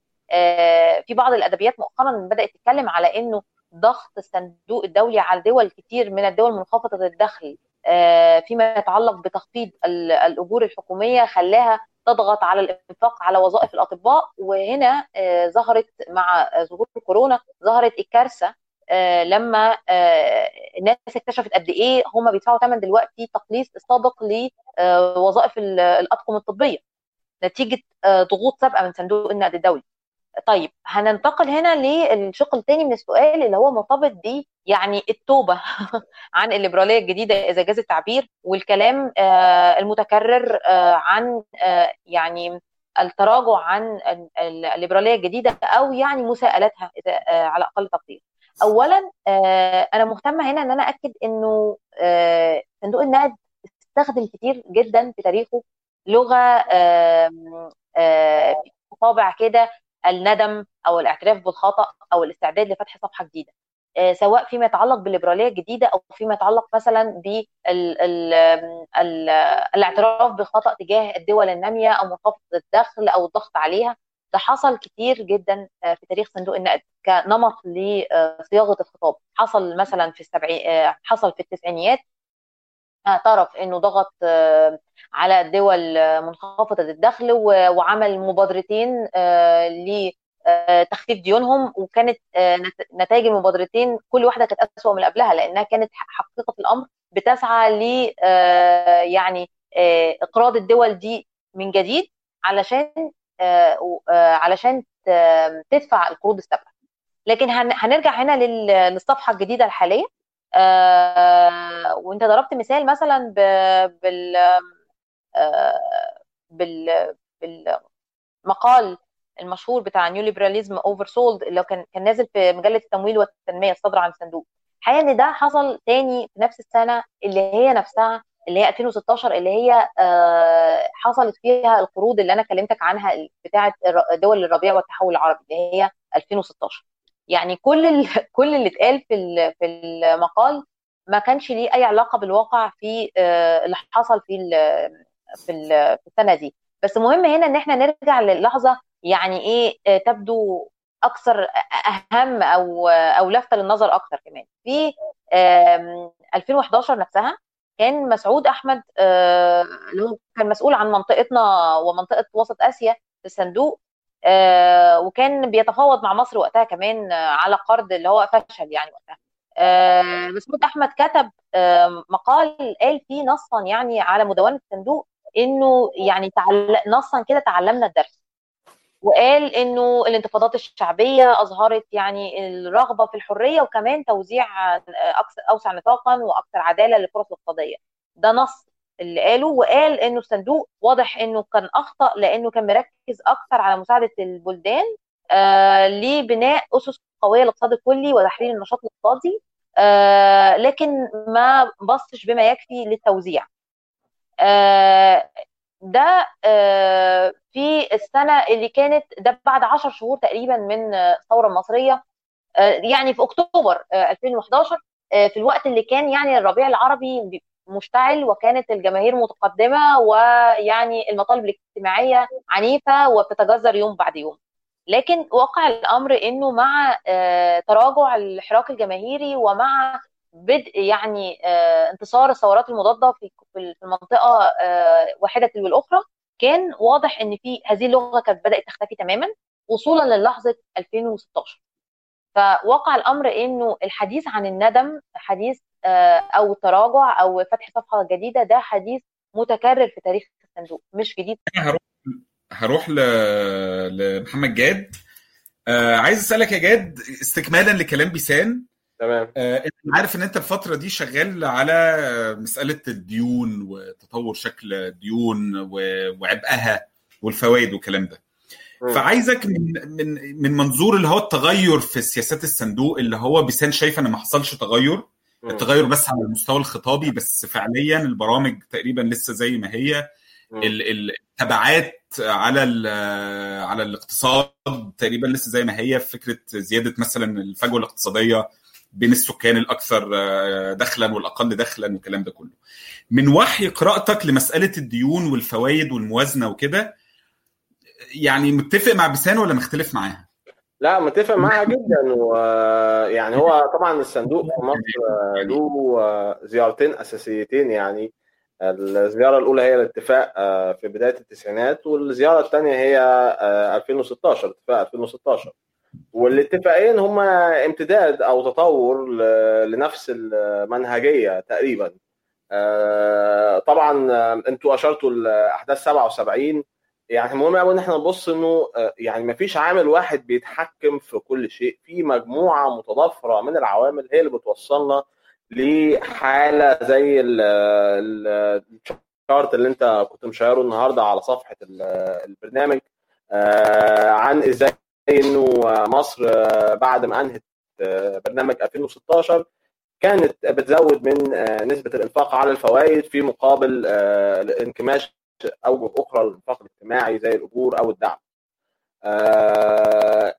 في بعض الأدبيات مؤخرا بدأت تتكلم على إنه ضغط الصندوق الدولي على دول كتير من الدول منخفضة الدخل. فيما يتعلق بتخفيض الأجور الحكومية خلاها تضغط على الإنفاق على وظائف الأطباء. وهنا ظهرت مع ظهور كورونا ظهرت الكارثة لما الناس اكتشفت قد إيه هم بيدفعوا ثمن دلوقتي تقليص السابق لوظائف الأطقم الطبية نتيجة ضغوط سابقة من صندوق النقد الدولي طيب هننتقل هنا للشق الثاني من السؤال اللي هو مرتبط ب يعني التوبة عن الليبرالية الجديدة إذا جاز التعبير والكلام المتكرر عن يعني التراجع عن الليبرالية الجديدة أو يعني مساءلتها على أقل تقدير. اولا أنا مهتمة هنا إن أنا اكد إنه صندوق النقد استخدم كتير جدا في تاريخه. لغة طابع كده الندم أو الاعتراف بالخطأ أو الاستعداد لفتح صفحة جديدة. سواء فيما يتعلق بالليبرالية الجديدة أو فيما يتعلق مثلا بالاعتراف بالخطا تجاه الدول النامية أو منخفضه الدخل أو الضغط عليها. ده حصل كتير جدا في تاريخ صندوق النقد كنمط لصياغة الخطاب. حصل مثلا في السبعي حصل في التسعينيات اعترف إنه ضغط على الدول منخفضة الدخل وعمل مبادرتين لتخفيف ديونهم وكانت نتائج المبادرتين كل واحدة كانت اسوء من قبلها لأنها كانت حقيقة الأمر بتسعى ل يعني إقراض الدول دي من جديد علشان علشان تدفع القروض السابقه لكن هنرجع هنا للصفحة الجديدة الحالية آه وانت ضربت مثال مثلا. بال آه بال بالمقال المشهور بتاع neoliberalism oversold اللي كان كان نازل في مجلة التمويل والتنمية الصادره عن الصندوق الحقيقة إن ده حصل تاني في نفس السنة اللي هي نفسها اللي هي 2016 اللي هي آه حصلت فيها القروض اللي أنا كلمتك عنها بتاعه دول الربيع والتحول العربي اللي هي 2016 يعني كل ال... كل اللي اتقال في في المقال ما كانش ليه أي علاقة بالواقع في اللي حصل في ال في, في السنة دي. بس مهم هنا إن إحنا نرجع للحظة يعني إيه تبدو أكثر أهم أو أو لافته للنظر أكثر كمان. في 2011 نفسها كان مسعود أحمد اللي هو كان مسؤول عن منطقتنا ومنطقة وسط آسيا في الصندوق آه وكان بيتفاوض مع مصر وقتها كمان آه على قرض اللي هو فشل يعني وقتها. آه مسعود أحمد كتب آه مقال قال فيه نصا يعني على مدونة الصندوق إنه يعني تعل... نصا كده تعلمنا الدرس. وقال إنه الانتفاضات الشعبية أظهرت يعني الرغبة في الحرية وكمان توزيع أوسع نطاقا وأكثر عدالة للفرص الاقتصادية. ده نص اللي قاله وقال إنه الصندوق واضح إنه كان أخطأ لأنه كان مركز أكثر على مساعدة البلدان آه لبناء أسس قوية للاقتصاد الكلي وتحرير النشاط الاقتصادي آه لكن ما بصش بما يكفي للتوزيع. آه ده آه في السنة اللي كانت ده بعد 10 شهور تقريبا من الثورة المصرية آه يعني في أكتوبر آه 2011 في الوقت اللي كان يعني الربيع العربي مشتعل وكانت الجماهير متقدمة ويعني المطالب الاجتماعية عنيفة وبتتجذر يوم بعد يوم. لكن واقع الأمر إنه مع تراجع الحراك الجماهيري ومع بدء يعني انتصار الثورات المضادة في المنطقة واحدة تلو الأخرى كان واضح إن في هذه اللغة كانت بدأت تختفي تماما وصولا للحظة 2016 فواقع الأمر إنه الحديث عن الندم حديث أو تراجع أو فتح صفحة جديدة ده حديث متكرر في تاريخ الصندوق مش جديد. هروح هروح ل... لمحمد جاد. آه عايز أسألك يا جاد استكمالا لكلام بيسان تمام. آه انت عارف إن أنت الفترة دي شغال على مسألة الديون وتطور شكل الديون. وعبئها والفوائد والكلام ده. فعايزك من من من منظور اللي هو التغير في سياسات الصندوق اللي هو بيسان شايف إن ما حصلش تغير. التغير بس على المستوى الخطابي بس فعليا البرامج تقريبا لسه زي ما هي. التبعات على على الاقتصاد تقريبا لسه زي ما هي. فكرة زيادة مثلا الفجوة الاقتصادية بين السكان الأكثر دخلا والأقل دخلا والكلام ده كله. من وحي قراءتك لمسألة الديون والفوائد والموازنة وكده يعني متفق مع بسان ولا مختلف معاها؟ لا متفق معاها جدا ويعني هو طبعا الصندوق في مصر له زيارتين أساسيتين يعني الزيارة الأولى هي الاتفاق في بداية التسعينات والزيارة الثانية هي 2016 اتفاق 2016 والاتفاقين هما امتداد أو تطور لنفس المنهجية تقريبا. طبعا أنتوا أشرتوا لاحداث 77 يعني مهم قوي إن إحنا نبص إنه يعني ما فيش عامل واحد بيتحكم في كل شيء. في مجموعة متضافرة من العوامل هي اللي بتوصلنا لحالة زي الشارت اللي أنت كنت مشايره النهارده على صفحة البرنامج. عن إزاي إنه مصر بعد ما أنهت برنامج 2016 كانت بتزود من نسبة الإنفاق على الفوائد في مقابل انكماش اوجه أخرى للانفاق الاجتماعي زي الأجور أو الدعم.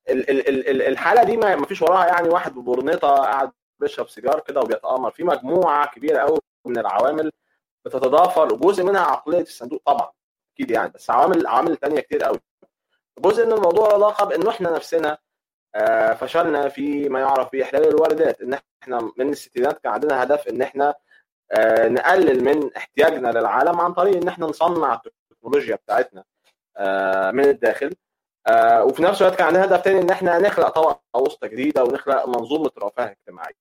الحالة دي ما فيش وراها يعني واحد ببرنيطة قاعد بيشرب سيجار كده وبيتآمر في مجموعة كبيرة قوي من العوامل بتتضافر وجزء منها عقلية الصندوق طبعا أكيد يعني بس عوامل عوامل ثانية كتير قوي. جزء من الموضوع علاقة بإنه إحنا نفسنا فشلنا في ما يعرف باحلال الواردات إن إحنا من الستينات كان عندنا هدف إن إحنا نقلل من احتياجنا للعالم عن طريق إن إحنا نصنع التكنولوجيا بتاعتنا من الداخل وفي نفس الوقت كان عندنا هدف تاني إن إحنا نخلق طبقة وسطى جديدة ونخلق منظومة رفاه اجتماعية.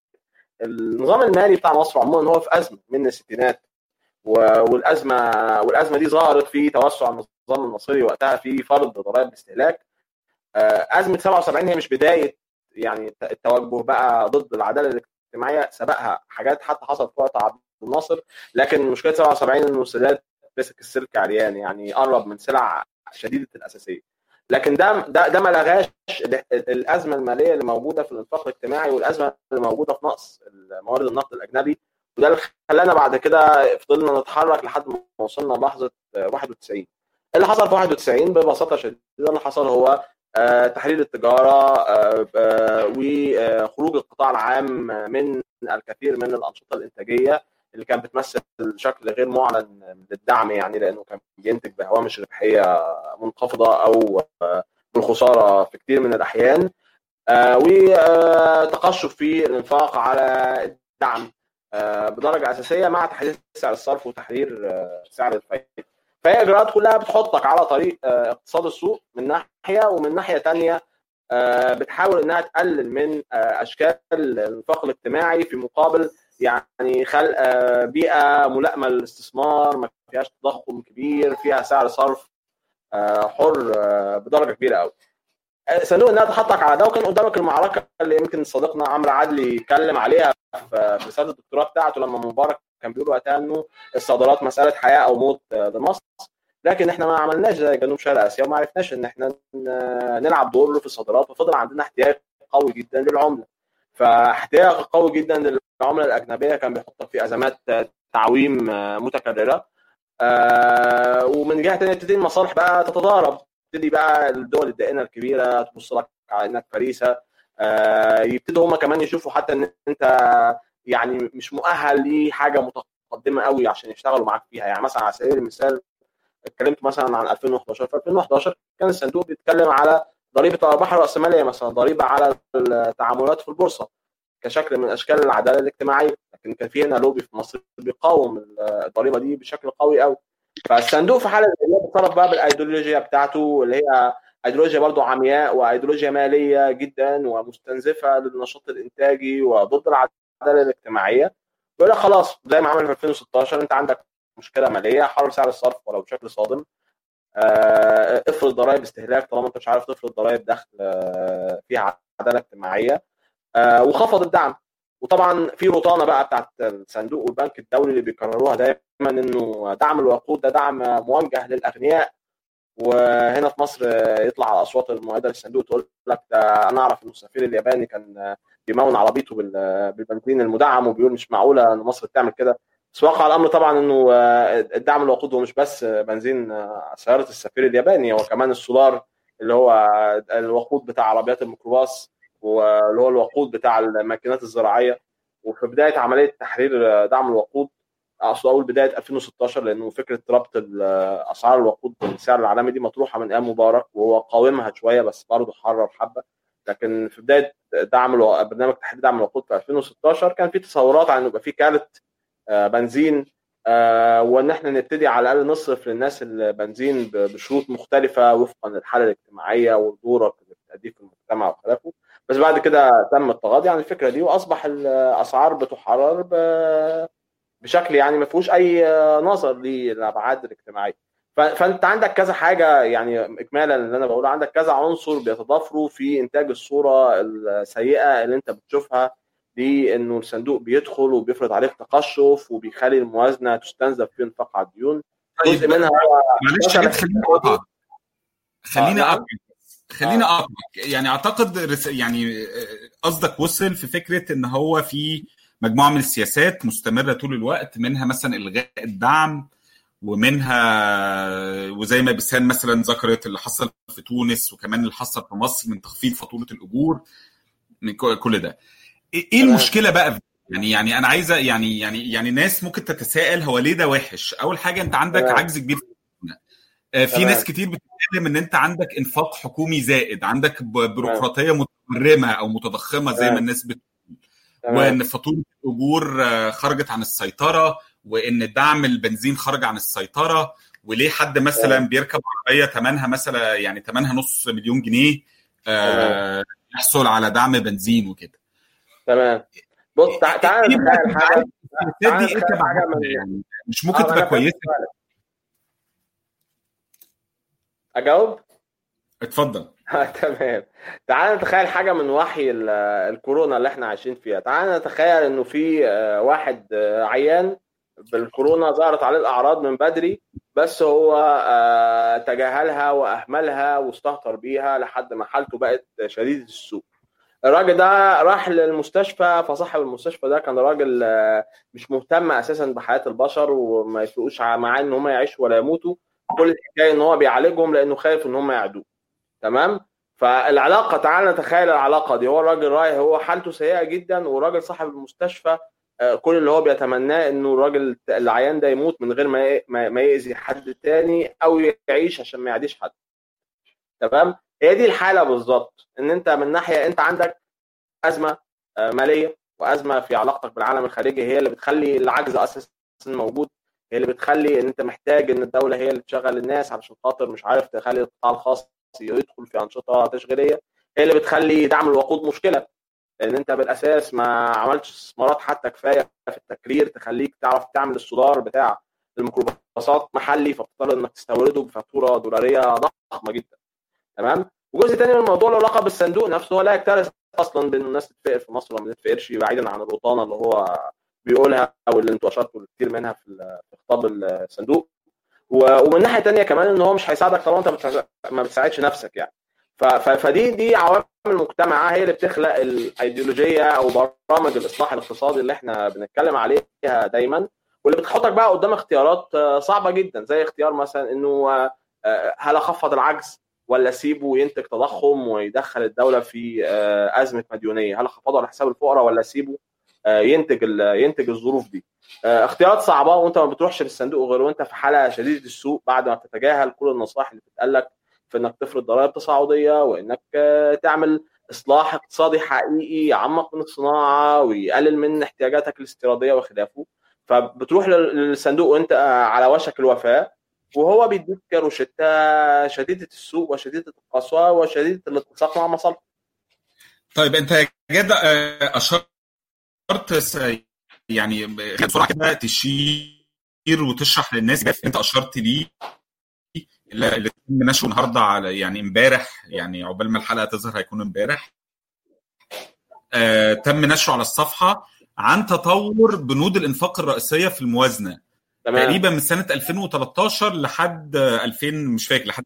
النظام المالي بتاع مصر عموما هو في أزمة من الستينات والازمه والأزمة دي ظهرت في توسع النظام المصري وقتها في فرض ضرائب الاستهلاك أزمة 77 هي مش بداية يعني التوجه بقى ضد العدالة الاجتماعية سبقها حاجات حتى حصلت في وقت عبد الناصر. لكن مشكلة 77 انه السادات مسك السلك عريان يعني قرب من سلع شديدة الأساسية. لكن ده ده ده ما لغاش الأزمة المالية اللي موجودة في الانفاق الاجتماعي والأزمة اللي موجودة في نقص موارد النقد الأجنبي. وده اللي خلانا بعد كده فضلنا نتحرك لحد ما وصلنا لحظه 91 اللي حصل في 91 ببساطة شديدة اللي حصل هو تحرير التجارة وخروج القطاع العام من الكثير من الأنشطة الإنتاجية اللي كانت بتمثل شكل غير معلن للدعم يعني لأنه كان بينتج بهوامش ربحية منخفضة أو بالخسارة في كثير من الأحيان. وتقشف في الإنفاق على الدعم بدرجة أساسية مع تحديد سعر الصرف وتحرير سعر الفائده فهي اجراءات كلها بتحطك على طريق اقتصاد السوق من ناحية ومن ناحية ثانية بتحاول إنها تقلل من أشكال الانفاق الاجتماعي في مقابل يعني خلق بيئة ملائمة للاستثمار ما فيهاش تضخم كبير فيها سعر صرف حر بدرجة كبيرة قوي صندوق انها تحطك على ده وكان قدامك المعركة اللي يمكن صديقنا عمرو عدلي اتكلم عليها في رساله الدكتوراه بتاعته لما مبارك كان بيقول وقتها إنه الصادرات مسألة حياة أو موت لمصر لكن إحنا ما عملناش زي جنوب شرق آسيا وما عرفناش إن إحنا نلعب دور في الصادرات. وفضل عندنا احتياج قوي جدا للعملة. فاحتياج قوي جدا للعملة الأجنبية كان بيحطك في أزمات تعويم متكررة. ومن جهة ثانية تبتدي المصالح بقى تتضارب. تبتدي بقى الدول الدائنة الكبيرة تبص لك على انك فريسه يبتدوا هم كمان يشوفوا حتى إن أنت يعني مش مؤهل لحاجة متقدمة قوي عشان يشتغلوا معاك فيها. يعني مثلا على سبيل المثال اتكلمت مثلا عن 2011 في 2011 كان الصندوق بيتكلم على ضريبة الارباح الرأسمالية مثلا ضريبة على التعاملات في البورصة كشكل من أشكال العدالة الاجتماعية. لكن كان في هنا لوبي في مصر بيقاوم الضريبة دي بشكل قوي قوي. فالصندوق في حالة زي بيتصرف بقى بالأيديولوجيا بتاعته اللي هي أيديولوجيا برضه عمياء وأيديولوجيا مالية جدا ومستنزفة للنشاط الإنتاجي وضد العدالة الاجتماعية. بيقول لك خلاص زي ما عمل في 2016 انت عندك مشكلة مالية حرر سعر الصرف ولو بشكل صادم. آه افرض ضرائب استهلاك طالما انت مش عارف تفرض ضرائب دخل آه فيها عدالة اجتماعية. آه وخفض الدعم. وطبعا في رطانة بقى بتاعت الصندوق والبنك الدولي اللي بيكرروها دايما إنه دعم الوقود ده دعم موجه للأغنياء. وهنا في مصر يطلع أصوات المؤيدة للصندوق تقول لك ده أنا أعرف ان السفير الياباني كان بيمون عربيته بالبنزين المدعم وبيقول مش معقولة إن مصر تعمل كده. بس واقع الأمر طبعا إنه الدعم الوقود هو مش بس بنزين سيارة السفير الياباني هو كمان السولار اللي هو الوقود بتاع عربيات الميكروباص واللي هو الوقود بتاع الماكينات الزراعية. وفي بداية عملية تحرير دعم الوقود أقصد أقول بداية 2016 لأنه فكرة ربط أسعار الوقود بالسعر العالمي دي مطروحة من أيام مبارك وهو قاومها شوية بس برضه حرر حبة. لكن في بداية دعم ألو... برنامج تحديد دعم الوقود في 2016 كان في تصورات عن يبقى في كارت بنزين وان إحنا نبتدي على الأقل نصرف للناس البنزين بشروط مختلفة وفقا للحالة الاجتماعية والدوره اللي بتأديه في المجتمع وخلافه بس بعد كده تم التغاضي عن الفكرة دي وأصبح الأسعار بتحرر. بشكل يعني ما فيهوش أي نظر للأبعاد الاجتماعية فانت عندك كذا حاجة يعني اكمالا اللي أنا بقوله عندك كذا عنصر بيتضافروا في إنتاج الصورة السيئة اللي أنت بتشوفها دي إنه الصندوق بيدخل وبيفرض عليك تقشف وبيخلي الموازنة تستنزف في انفاق على الديون. جزء منها معلش خليني اقطعك خليني اقطعك خليني اقطعك يعني أعتقد يعني قصدك وصل في فكرة إن هو في مجموعة من السياسات مستمرة طول الوقت منها مثلا إلغاء الدعم ومنها وزي ما بسان مثلا ذكرت اللي حصل في تونس وكمان اللي حصل في مصر من تخفيض فاتورة الأجور من كل ده. إيه المشكلة بقى؟ يعني يعني أنا عايزه يعني يعني يعني ناس ممكن تتساءل هو ليه ده وحش؟ أول حاجة أنت عندك. عجز كبير في تمام. ناس كتير بتتكلم إن أنت عندك إنفاق حكومي زائد عندك بيروقراطية متمرمة أو متضخمة زي ما الناس بتقول وإن فاتورة الأجور خرجت عن السيطرة وإن دعم البنزين خرج عن السيطرة وليه حد مثلا بيركب عربية ثمنها مثلا يعني ثمنها نص مليون جنيه آه يحصل على دعم بنزين وكده. تمام. بص تعالى نتخيل حاجة دي. انت يعني مش ممكن تبقى كويسة. أجاوب؟ اتفضل. تمام. تعال نتخيل حاجة من وحي الكورونا اللي إحنا عايشين فيها. تعال نتخيل إنه في واحد عيان بالكورونا ظهرت عليه الأعراض من بدري بس هو تجاهلها وأهملها واستهتر بيها لحد ما حالته بقت شديدة السوء. الراجل ده راح للمستشفى فصاحب المستشفى ده كان راجل مش مهتم أساسا بحياة البشر وما يفرقوش معاه إن هم يعيشوا ولا يموتوا. كل الحكاية إن هو بيعالجهم لأنه خايف إن هم يعدوه. تمام؟ فالعلاقة تعال نتخيل العلاقة دي. هو الراجل رايح هو حالته سيئة جدا وراجل صاحب المستشفى كل اللي هو بيتمناه إنه الراجل العيان ده يموت من غير ما ما يأذي حد تاني أو يعيش عشان ما يعديش حد. تمام؟ هي دي الحالة بالظبط إن أنت من ناحية أنت عندك أزمة مالية وأزمة في علاقتك بالعالم الخارجي هي اللي بتخلي العجز أساسا موجود هي اللي بتخلي إن أنت محتاج إن الدولة هي اللي تشغل الناس علشان خاطر مش عارف تخلي القطاع الخاص يدخل في أنشطة تشغيلية هي اللي بتخلي دعم الوقود مشكلة. لأن أنت بالأساس ما عملتش استثمارات حتى كفاية في التكرير تخليك تعرف تعمل الصدار بتاع الميكروباصات محلي فبتضطر إنك تستورده بفاتورة دولارية ضخمة جدا. تمام؟ وجزء تاني من الموضوع له علاقة بالصندوق نفسه هو لا يكترث أصلا بان الناس تتفقر في مصر ولا ما تتفقرش بعيدا عن الرطانه اللي هو بيقولها أو اللي أنتوا أشرتوا كتير منها في خطاب الصندوق. ومن ناحية تانية كمان إن هو مش هيساعدك طالما أنت ما بتساعدش نفسك يعني. فدي دي عوامل المجتمع هي اللي بتخلق الإيديولوجية أو برامج الإصلاح الاقتصادي اللي إحنا بنتكلم عليها دايما واللي بتحطك بقى قدام اختيارات صعبة جدا زي اختيار مثلا إنه هل أخفض العجز ولا أسيبه ينتج تضخم ويدخل الدولة في أزمة مديونية؟ هل أخفضه على حساب الفقراء ولا أسيبه ينتج ينتج الظروف دي؟ اختيارات صعبة وأنت ما بتروحش للصندوق غير وأنت في حالة شديدة السوء بعد ما تتجاهل كل النصائح اللي بتتقال لك في إنك تفرض ضرائب تصاعدية وإنك تعمل إصلاح اقتصادي حقيقي يعمق من الصناعة ويقلل من احتياجاتك الاستيرادية وخلافه فبتروح للصندوق وأنت على وشك الوفاة وهو بيديك روشتة شديدة السوء وشديدة القسوة وشديدة الاتساق مع مصالحك. طيب أنت جد أشرت يعني بسرعة كده تشير وتشرح للناس أنت أشرت ليه اللي تم نشره النهارده على يعني امبارح يعني عقبال ما الحلقة تظهر هيكون امبارح. آه تم نشره على الصفحة عن تطور بنود الإنفاق الرئيسية في الموازنة. تمام. تقريبا من سنة 2013 لحد 2000 مش فاكر لحد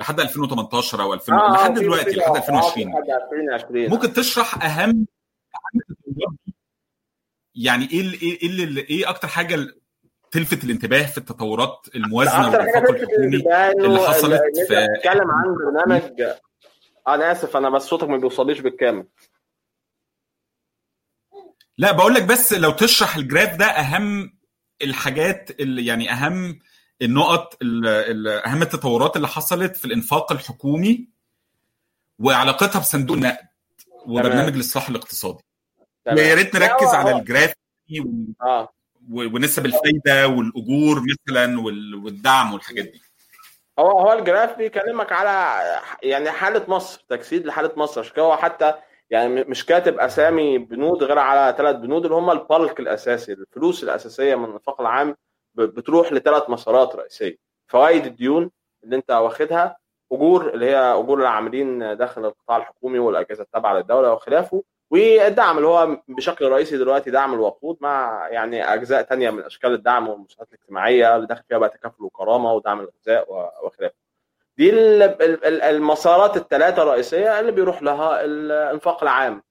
لحد 2018 أو 2000 آه لحد دلوقتي لحد 2020 لحد 2020 ممكن تشرح اهم يعني إيه إيه اللي إيه أكتر حاجة تلفت الانتباه في التطورات الموازنة والإنفاق الحكومي اللي حصلت في بتتكلم عن برنامج أنا آسف أنا بس صوتك ما بيوصليش بالكامل. لا بقول لك بس لو تشرح الجراف ده أهم الحاجات اللي يعني أهم النقط ال- ال- أهم التطورات اللي حصلت في الإنفاق الحكومي وعلاقتها بصندوق النقد وبرنامج الاصلاح الاقتصادي. ويا ريت نركز على ال graph آه. ونسب الفايدة والأجور مثلا وال- والدعم والحاجات دي. هو هو ال graph بيكلمك على يعني حالة مصر تجسيد لحالة مصر عشان هو حتى يعني مش كاتب اسامي بنود غير على ثلاث بنود اللي هم ال bulk الأساسي الفلوس الأساسية من الانفاق العام بتروح لثلاث مسارات رئيسية فوائد الديون اللي انت واخدها أجور اللي هي أجور العاملين داخل القطاع الحكومي والأجهزة التابعة للدولة وخلافه والدعم اللي هو بشكل رئيسي دلوقتي دعم الوقود مع يعني أجزاء تانية من أشكال الدعم والمساعدات الاجتماعية اللي داخل فيها بقى تكافل وكرامة ودعم الغذاء وخلافه. دي ال- ال- ال- المسارات الثلاثه الرئيسية اللي بيروح لها الإنفاق العام.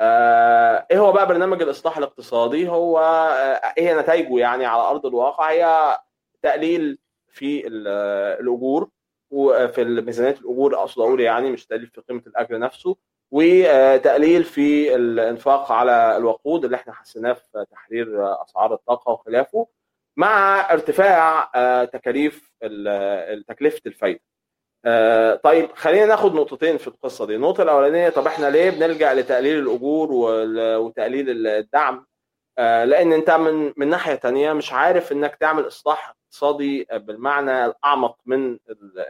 آه، إيه هو بقى برنامج الإصلاح الاقتصادي؟ هو آه، إيه نتائجه يعني على أرض الواقع؟ هي تقليل في ال- الأجور وفي ميزانيه الأجور اقصد أقول يعني مش تقليل في قيمة الاجر نفسه وتقليل في الإنفاق على الوقود اللي إحنا حسيناه في تحرير أسعار الطاقة وخلافه مع ارتفاع آه، تكاليف ال- تكلفة الفايدة. آه، طيب خلينا ناخد نقطتين في القصة دي، النقطة الأولانية طب إحنا ليه بنلجأ لتقليل الأجور وتقليل الدعم؟ آه، لأن أنت من من ناحية تانية مش عارف إنك تعمل إصلاح اقتصادي بالمعنى الأعمق من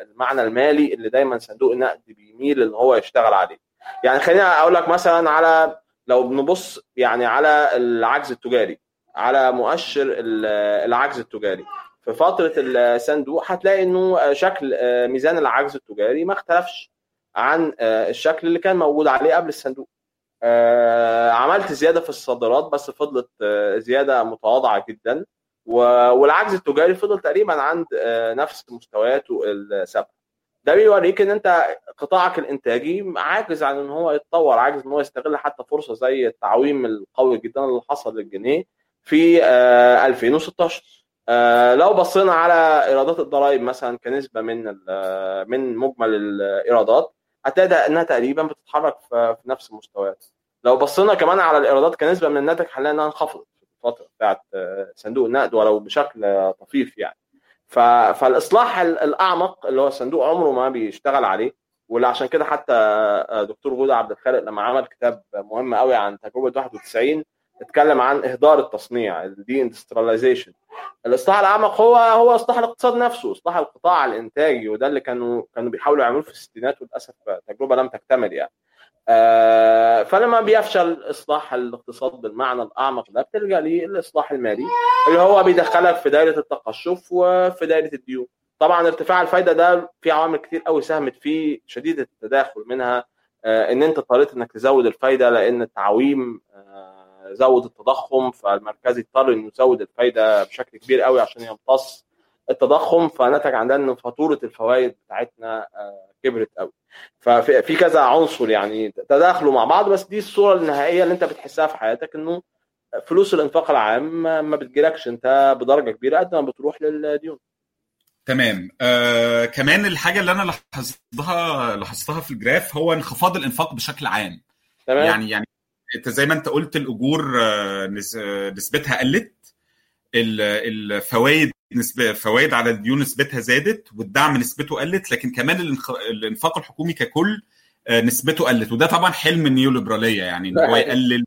المعنى المالي اللي دايما صندوق النقد بيميل إن هو يشتغل عليه. يعني خليني أقول لك مثلا على لو بنبص يعني على العجز التجاري على مؤشر ال- العجز التجاري. في فترة الصندوق هتلاقي إنه شكل ميزان العجز التجاري ما اختلفش عن الشكل اللي كان موجود عليه قبل الصندوق. عملت زيادة في الصادرات بس فضلت زيادة متواضعة جدا والعجز التجاري فضل تقريبا عند نفس مستوياته السابقة. ده بيوريك إن أنت قطاعك الإنتاجي عاجز عن إن هو يتطور عاجز إن هو يستغل حتى فرصة زي التعويم القوي جدا اللي حصل للجنيه في آه، 2016 آه، لو بصينا على إيرادات الضرائب مثلا كنسبة من ال- من مجمل الإيرادات هتلاقي إنها تقريبا بتتحرك في نفس المستويات لو بصينا كمان على الإيرادات كنسبة من الناتج هنلاقي إنها انخفضت في الفترة بتاعت آه، صندوق النقد ولو بشكل آه، طفيف يعني. فالإصلاح ال- الأعمق اللي هو الصندوق عمره ما بيشتغل عليه واللي عشان كده حتى آه، دكتور جودة عبد الخالق لما عمل كتاب مهم قوي عن تجربة 91 اتكلم عن إهدار التصنيع ال deindustrialization الإصلاح الأعمق هو هو إصلاح الاقتصاد نفسه إصلاح القطاع الإنتاجي وده اللي كانوا كانوا بيحاولوا يعملوه في الستينات وللأسف تجربة لم تكتمل يعني. آه، فلما بيفشل إصلاح الاقتصاد بالمعنى الأعمق ده بتلجا للاصلاح المالي اللي هو بيدخلك في دائره التقشف وفي دائره الديون. طبعا ارتفاع الفايدة ده في عوامل كتير قوي ساهمت فيه شديده التداخل منها آه، إن أنت اضطريت إنك تزود الفايدة لأن التعويم آه، زود التضخم فالمركزي اضطر إنه يزود الفايدة بشكل كبير قوي عشان يمتص التضخم فنتج عندنا ان فاتورة الفوائد بتاعتنا آه، كبرت قوي. ففي في كذا عنصر يعني تداخلوا مع بعض بس دي الصورة النهائية اللي انت بتحسها في حياتك انه فلوس الإنفاق العام ما بتجيلكش انت بدرجة كبيرة قد ما بتروح للديون. تمام. آه كمان الحاجة اللي أنا لاحظتها لاحظتها في الجراف هو انخفاض الإنفاق بشكل عام. تمام. يعني يعني أنت زي ما أنت قلت الأجور آه، آه، نسبتها قلت الفوائد نسبة فوائد على الديون نسبتها زادت والدعم نسبته قلت لكن كمان الانفاق الحكومي ككل آه، نسبته قلت. وده طبعا حلم النيوليبرالية يعني إن هو يقلل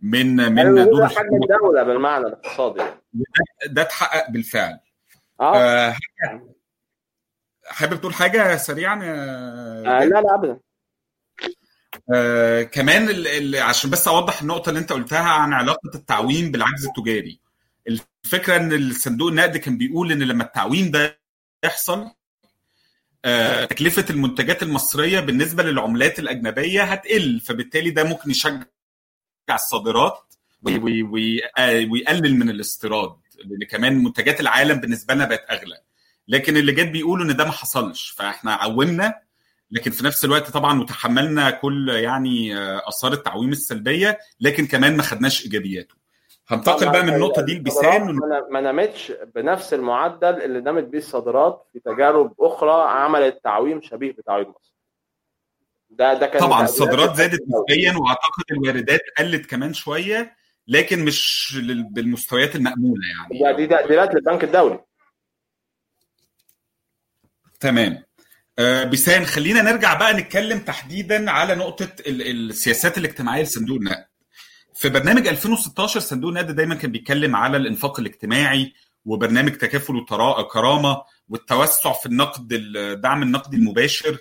من من دور حجم الدولة بالمعنى الاقتصادي. ده اتحقق بالفعل. آه. آه، حابب تقول حاجة سريعا آه، لا لا ابدا. آه كمان ال ال عشان بس أوضح النقطة اللي أنت قلتها عن علاقة التعويم بالعجز التجاري. الفكرة إن الصندوق النقد كان بيقول إن لما التعويم ده يحصل آه تكلفة المنتجات المصرية بالنسبة للعملات الأجنبية هتقل فبالتالي ده ممكن يشجع الصادرات وي- آه، ويقلل من الاستيراد لأن كمان منتجات العالم بالنسبة لنا بقت أغلى. لكن اللي جت بيقولوا إن ده ما حصلش فإحنا عومنا. لكن في نفس الوقت طبعا وتحملنا كل يعني آه، آثار التعويم السلبية لكن كمان ما خدناش إيجابياته. هنتقل بقى من النقطة دي لبسان ما- نمتش بنفس المعدل اللي نمت بيه الصادرات في تجارب أخرى عملت تعويم شبيه بتعويم مصر. ده ده كان طبعا الصادرات زادت. نسبيا وأعتقد الواردات قلت كمان شوية لكن مش بالمستويات المأمولة يعني. دي تقديرات للبنك الدولي. تمام. آه بيسان خلينا نرجع بقى نتكلم تحديدا على نقطة السياسات الاجتماعية لصندوق النقد. في برنامج 2016 صندوق النقد دايما كان بيتكلم على الإنفاق الاجتماعي وبرنامج تكافل وكرامه والتوسع في النقد الدعم النقدي المباشر.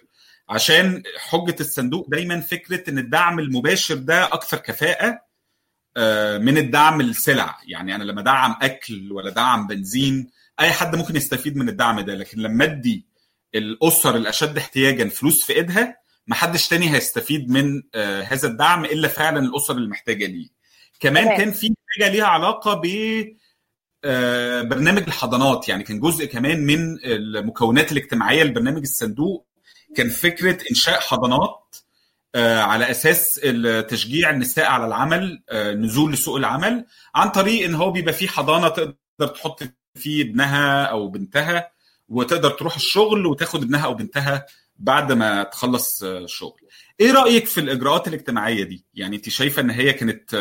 عشان حجة الصندوق دايما فكرة إن الدعم المباشر ده أكثر كفاءة من الدعم السلع. يعني أنا لما ادعم أكل ولا دعم بنزين أي حد ممكن يستفيد من الدعم ده. لكن لما أدي الأسر الأشد احتياجا فلوس في إيدها ما حدش تاني هيستفيد من هذا الدعم إلا فعلا الأسر اللي محتاجه ليه. كمان كان في حاجة ليها علاقة ب برنامج الحضانات. يعني كان جزء كمان من المكونات الاجتماعية لبرنامج الصندوق. كان فكرة إنشاء حضانات على أساس تشجيع النساء على العمل نزول لسوق العمل عن طريق إن هو بيبقى في حضانة تقدر تحط فيه ابنها أو بنتها وتقدر تروح الشغل وتاخد ابنها أو بنتها بعد ما تخلص شغل. إيه رأيك في الإجراءات الاجتماعية دي؟ يعني أنت شايفة إن هي كانت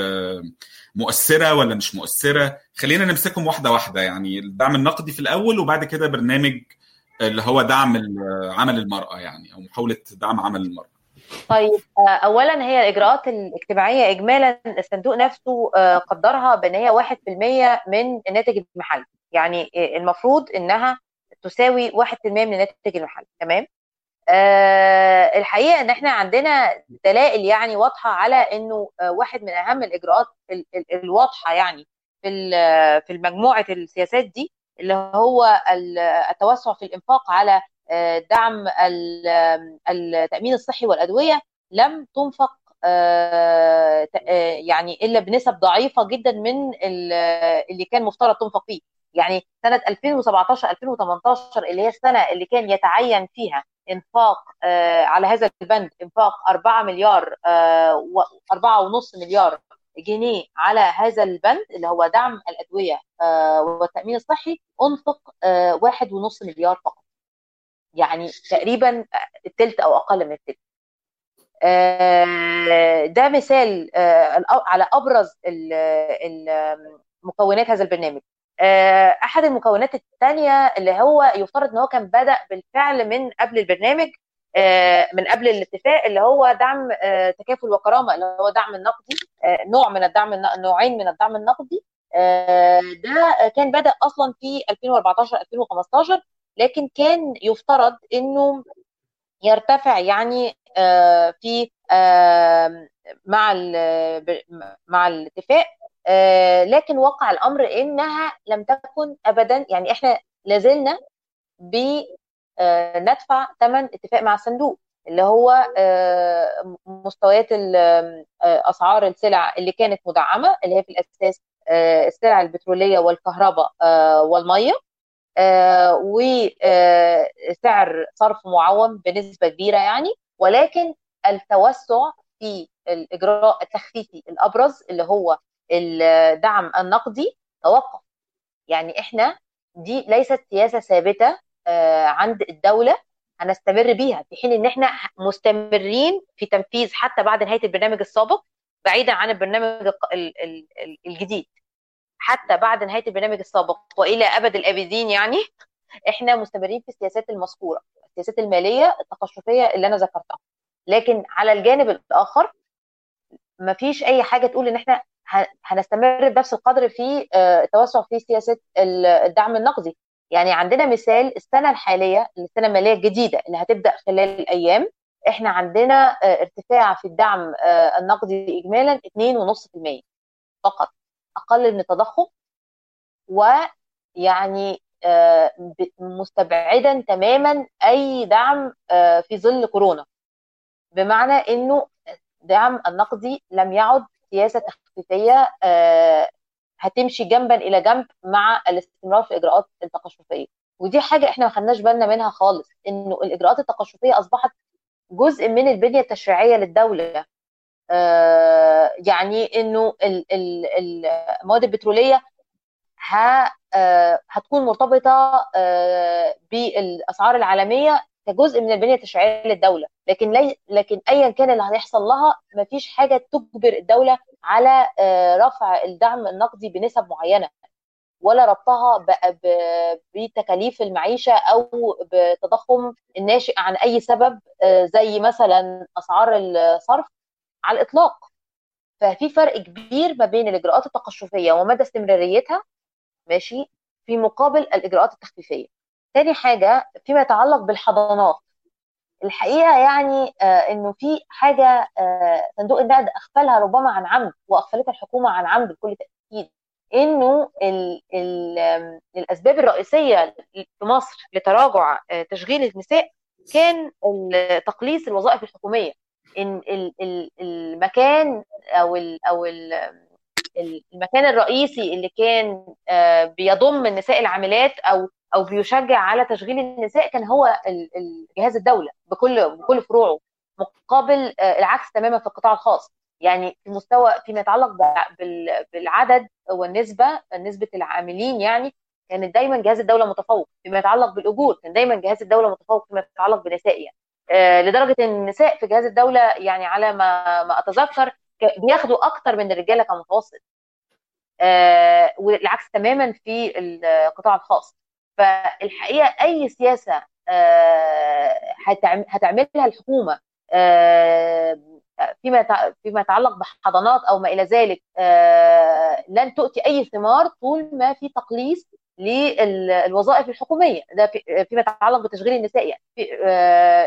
مؤثرة ولا مش مؤثرة؟ خلينا نمسكهم واحدة واحدة يعني الدعم النقدي في الأول وبعد كده برنامج اللي هو دعم عمل المرأة يعني أو محاولة دعم عمل المرأة. طيب اولا هي الإجراءات الاجتماعية اجمالا الصندوق نفسه قدرها بان هي 1% من الناتج المحلي. يعني المفروض إنها تساوي 1% من الناتج المحلي تمام؟ أه الحقيقة إن إحنا عندنا دلائل يعني واضحة على إنه واحد من أهم الإجراءات ال ال الواضحة يعني في في مجموعه السياسات دي اللي هو التوسع في الإنفاق على دعم التأمين الصحي والأدوية لم تنفق أه يعني إلا بنسب ضعيفة جدا من اللي كان مفترض تنفق فيه. يعني سنة 2017 2018 اللي هي السنة اللي كان يتعين فيها انفاق آه على هذا البند انفاق 4 مليار آه و4.5 مليار جنيه على هذا البند اللي هو دعم الأدوية آه والتأمين الصحي انفق آه 1.5 مليار فقط. يعني تقريبا الثلث أو أقل من الثلث آه ده مثال آه على أبرز مكونات هذا البرنامج. أحد المكونات الثانية اللي هو يفترض إن هو كان بدأ بالفعل من قبل البرنامج من قبل الاتفاق اللي هو دعم تكافل وكرامة اللي هو دعم النقدي نوع من الدعم نوعين من الدعم النقدي. ده كان بدأ أصلا في 2014 2015 لكن كان يفترض إنه يرتفع يعني في مع مع الاتفاق. آه لكن وقع الأمر إنها لم تكن ابدا يعني إحنا لازلنا بندفع ثمن اتفاق مع الصندوق اللي هو آه مستويات أسعار السلع اللي كانت مدعمة اللي هي في الأساس آه السلع البترولية والكهرباء والمية وسعر صرف معوم بنسبة كبيرة يعني. ولكن التوسع في الإجراء التخفيفي الأبرز اللي هو الدعم النقدي توقف. يعني إحنا دي ليست سياسة ثابتة عند الدولة هنستمر بيها في حين إن إحنا مستمرين في تنفيذ حتى بعد نهاية البرنامج السابق بعيدا عن البرنامج الجديد. حتى بعد نهاية البرنامج السابق وإلى أبد الأبدين يعني إحنا مستمرين في السياسات المذكورة السياسات المالية التقشفية اللي أنا ذكرتها. لكن على الجانب الآخر ما فيش أي حاجة تقول إن إحنا هنستمر بنفس القدر في التوسع في سياسة الدعم النقدي. يعني عندنا مثال السنة الحالية السنة المالية الجديدة اللي هتبدأ خلال الأيام. إحنا عندنا ارتفاع في الدعم النقدي اجمالا 2.5% فقط أقل من التضخم. ويعني مستبعدا تماما أي دعم في ظل كورونا. بمعنى إنه الدعم النقدي لم يعد سياسة تخفيفيه هتمشي جنبا إلى جنب مع الاستمرار في الاجراءات التقشفية. ودي حاجة إحنا ما خدناش بالنا منها خالص إنه الإجراءات التقشفية أصبحت جزء من البنية التشريعية للدولة. يعني إنه المواد البترولية هتكون مرتبطة بالأسعار العالمية كجزء من البنية التشريعية للدولة. لكن لكن ايا كان اللي هيحصل لها ما فيش حاجة تجبر الدولة على رفع الدعم النقدي بنسب معينة ولا ربطها بتكاليف المعيشة أو بتضخم الناشئ عن أي سبب زي مثلا أسعار الصرف على الإطلاق. ففي فرق كبير ما بين الإجراءات التقشفية ومدى استمراريتها ماشي في مقابل الإجراءات التخفيفية. تاني حاجة فيما يتعلق بالحضانات. الحقيقة يعني آه إنه في حاجة آه صندوق النقد أغفلها ربما عن عمد واغفلتها الحكومة عن عمد بكل تأكيد. إنه ال ال الأسباب الرئيسية في مصر لتراجع آه تشغيل النساء كان تقليص الوظائف الحكومية. إن المكان أو أو ال المكان الرئيسي اللي كان بيضم النساء العاملات أو أو بيشجع على تشغيل النساء كان هو جهاز الدولة بكل بكل فروعه مقابل العكس تماما في القطاع الخاص. يعني في مستوى فيما يتعلق بالعدد والنسبة نسبة العاملين يعني كانت دايما جهاز الدولة متفوق. فيما يتعلق بالأجور كان دايما جهاز الدولة متفوق. فيما يتعلق بالنساء يعني. لدرجة إن النساء في جهاز الدولة يعني على ما ما أتذكر بياخدوا أكتر من الرجالة كمتوسط. آه والعكس تماما في القطاع الخاص. فالحقيقة أي سياسة آه هتعملها الحكومة آه فيما فيما يتعلق بحضانات أو ما إلى ذلك لن تؤتي أي ثمار طول ما في تقليص للوظائف الحكومية. ده فيما يتعلق بتشغيل النساء يعني.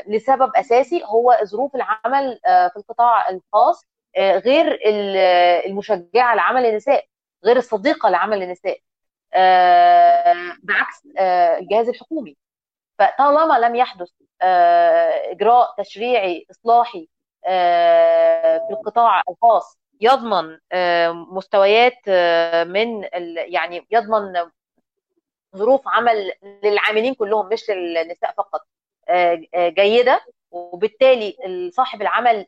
لسبب أساسي هو ظروف العمل في القطاع الخاص غير المشجعة لعمل النساء غير الصديقة لعمل النساء. بعكس الجهاز الحكومي. فطالما لم يحدث إجراء تشريعي إصلاحي في القطاع الخاص يضمن مستويات من يعني يضمن ظروف عمل للعاملين كلهم مش للنساء فقط جيدة. وبالتالي صاحب العمل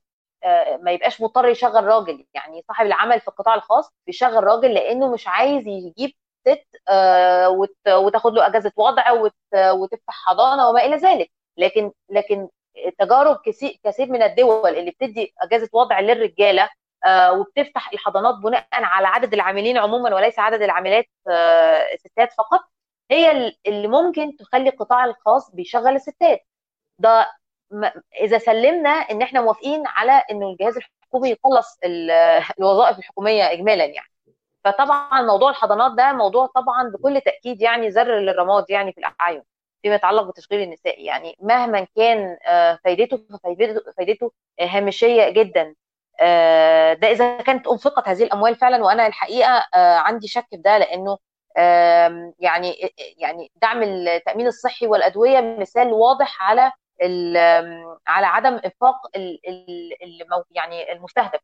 ما يبقاش مضطر يشغل راجل. يعني صاحب العمل في القطاع الخاص بيشغل راجل لأنه مش عايز يجيب ست وتاخد له أجازة وضع وتفتح حضانة وما إلى ذلك. لكن لكن تجارب كثير من الدول اللي بتدي أجازة وضع للرجالة وبتفتح الحضانات بناء على عدد العاملين عموما وليس عدد العاملات الستات فقط هي اللي ممكن تخلي القطاع الخاص بيشغل الستات. ده إذا سلمنا إن إحنا موافقين على إنه الجهاز الحكومي يخلص الوظائف الحكومية اجمالا يعني. فطبعا موضوع الحضانات ده موضوع طبعا بكل تأكيد يعني زر للرماد يعني في الأعين فيما يتعلق بتشغيل النساء. يعني مهما كان فايدته ففايدته فايدته هامشية جدا. ده إذا كانت انفقت هذه الأموال فعلا وأنا الحقيقة عندي شك في ده لأنه يعني يعني دعم التأمين الصحي والأدوية مثال واضح على على عدم إنفاق يعني المستهدف.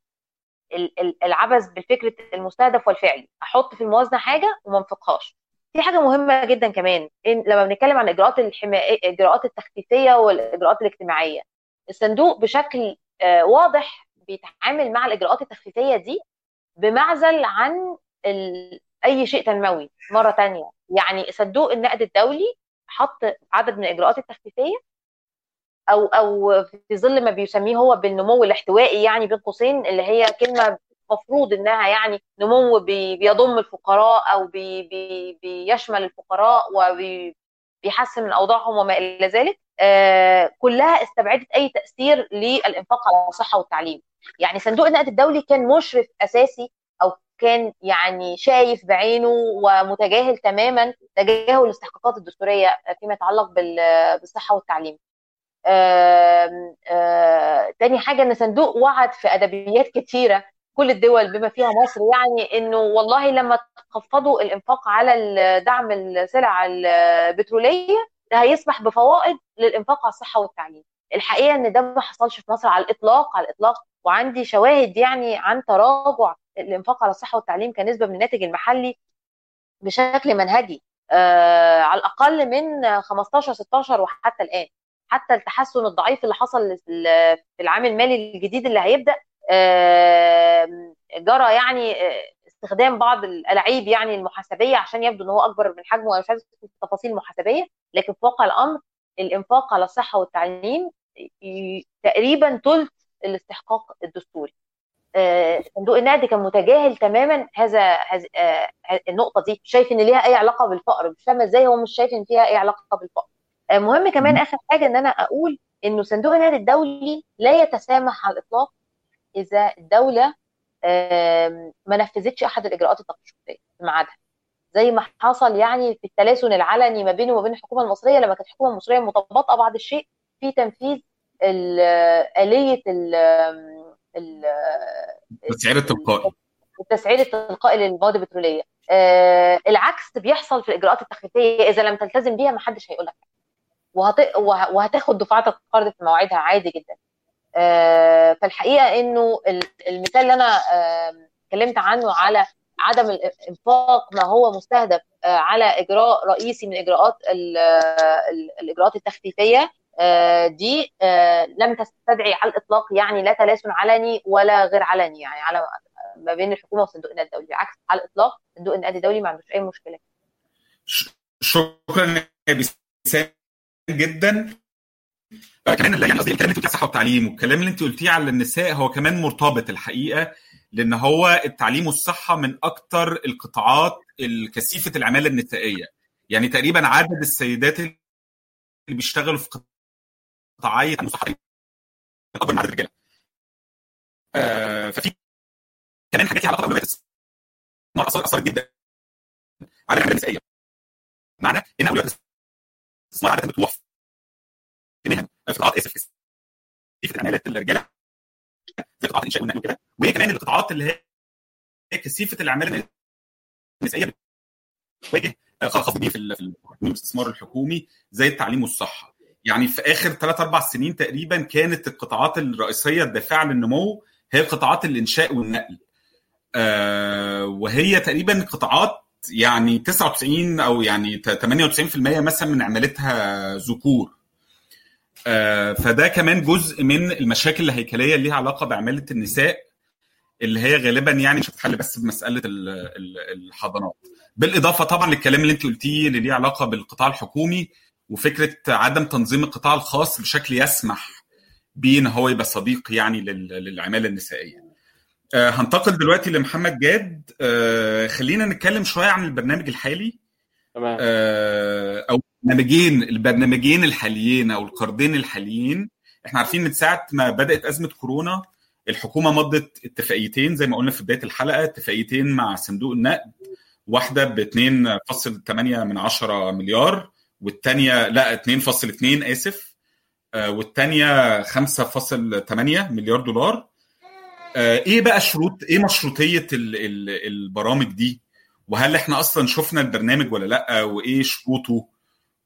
العبث بالفكرة المستهدف والفعلي أحط في الموازنة حاجة وما أنفقهاش في حاجة مهمة جدا كمان إن لما بنتكلم عن إجراءات الحمايه الاجراءات التخفيفية والإجراءات الاجتماعية الصندوق بشكل واضح بيتعامل مع الإجراءات التخفيفية دي بمعزل عن. أي شيء تنموي مرة تانية يعني صندوق النقد الدولي حط عدد من الإجراءات التخفيفية أو أو في ظل ما بيسميه هو بالنمو الاحتوائي يعني بين قوسين اللي هي كلمة مفروض إنها يعني نمو بي بيضم الفقراء أو بي بي بيشمل الفقراء وبيحسن من أوضاعهم وما إلى ذلك آه كلها استبعدت أي تأثير للإنفاق على الصحة والتعليم. يعني صندوق النقد الدولي كان مشرف أساسي أو كان يعني شايف بعينه ومتجاهل تماما تجاهل الاستحقاقات الدستورية فيما يتعلق بالصحة والتعليم. تاني حاجة إن صندوق وعد في أدبيات كتيرة كل الدول بما فيها مصر يعني إنه والله لما تخفضوا الإنفاق على دعم السلع البترولية ده هيسمح بفوائد للإنفاق على الصحة والتعليم. الحقيقة إن ده ما حصلش في مصر على الإطلاق على الإطلاق. وعندي شواهد يعني عن تراجع الإنفاق على الصحة والتعليم كنسبة من الناتج المحلي بشكل منهجي آه على الأقل من 15 16 وحتى الآن. حتى التحسن الضعيف اللي حصل في العام المالي الجديد اللي هيبدأ جرى يعني استخدام بعض الألاعيب يعني المحاسبية عشان يبدو إن هو أكبر من حجمه. وأنا مش عايز التفاصيل المحاسبيه لكن في واقع الأمر الإنفاق على الصحة والتعليم تقريبا ثلث الاستحقاق الدستوري. صندوق النقد كان متجاهل تماما هذا النقطة دي. شايف إن ليها أي علاقة بالفقر؟ مش فاهمة إزاي هو مش شايف إن فيها أي علاقة بالفقر. مهم كمان آخر حاجة إن أنا أقول إنه صندوق النقد الدولي لا يتسامح على الإطلاق إذا الدولة ما نفذتش أحد الإجراءات التقشفيه في ميعادها. زي ما حصل يعني في التلاسن العلني ما بينه وما بين الحكومة المصرية لما كانت الحكومة المصرية متباطئة بعض الشيء في تنفيذ آلية التسعير التلقائي. التسعير التلقائي للمواد البتروليه آه العكس بيحصل في الإجراءات التخفيفيه إذا لم تلتزم بيها ما حدش هيقول لك. وهت... وهتاخد دفعات القرض في مواعيدها عادي جدا. آه فالحقيقة إنه المثال اللي أنا اتكلمت آه عنه على عدم الإنفاق ما هو مستهدف آه على إجراء رئيسي من إجراءات الإجراءات التخفيفية. دي لم تستدعي على الإطلاق يعني لا تلاسن علني ولا غير علني يعني على ما بين الحكومة وصندوق النقد الدولي. بالعكس على الإطلاق صندوق النقد الدولي ما عندوش أي مشكلة. شكرا يا بسام جدا. كمان يعني قصدي الكلام اللي الصحه والتعليم والكلام اللي انت قلتيه على النساء هو كمان مرتبط الحقيقة لأن هو التعليم والصحة من أكثر القطاعات الكثيفه العماله النسائية. يعني تقريبا عدد السيدات اللي بيشتغلوا في قطاعيه المصحه أكبر من عدد الرجاله آه ففي كمان حاجات ليها علاقة النار أثرت جدا على العماله النسائية. معنى إن اولويات الاستثمار عاده بتروح في مهن في قطاعات اسف كثيفه العمالات الرجالة زي قطاعات الإنشاء والنقل وكده وهي كمان القطاعات اللي هي كثيفة العماله النسائية. بتواجه خاصة في الاستثمار الحكومي زي التعليم والصحة. يعني في آخر ثلاث أربع سنين تقريبا كانت القطاعات الرئيسية الدافعة للنمو هي قطاعات الإنشاء والنقل. آه وهي تقريبا قطاعات يعني 99 أو يعني 98% مثلا من عمالتها ذكور آه فده كمان جزء من المشاكل الهيكلية اللي ليها علاقة بعماله النساء اللي هي غالبا يعني مش هتتحل بس بمساله الحضانات بالإضافة طبعا للكلام اللي أنت قلتيه اللي ليه علاقة بالقطاع الحكومي وفكرة عدم تنظيم القطاع الخاص بشكل يسمح بيه إن هو يبقى صديق يعني للعمالة النسائية. آه هنتقل دلوقتي لمحمد جاد. آه خلينا نتكلم شوية عن البرنامج الحالي. تمام. آه أو البرنامجين البرنامجين الحاليين أو القرضين الحاليين. إحنا عارفين من ساعة ما بدأت أزمة كورونا الحكومة مضت اتفاقيتين زي ما قلنا في بداية الحلقة اتفاقيتين مع صندوق النقد واحدة ب 2.8 من 10 مليار والثانيه لا 2.2 آسف والثانيه 5.8 مليار دولار. إيه بقى شروط إيه مشروطية ال ال البرامج دي؟ وهل إحنا أصلا شفنا البرنامج ولا لأ؟ وإيه شروطه؟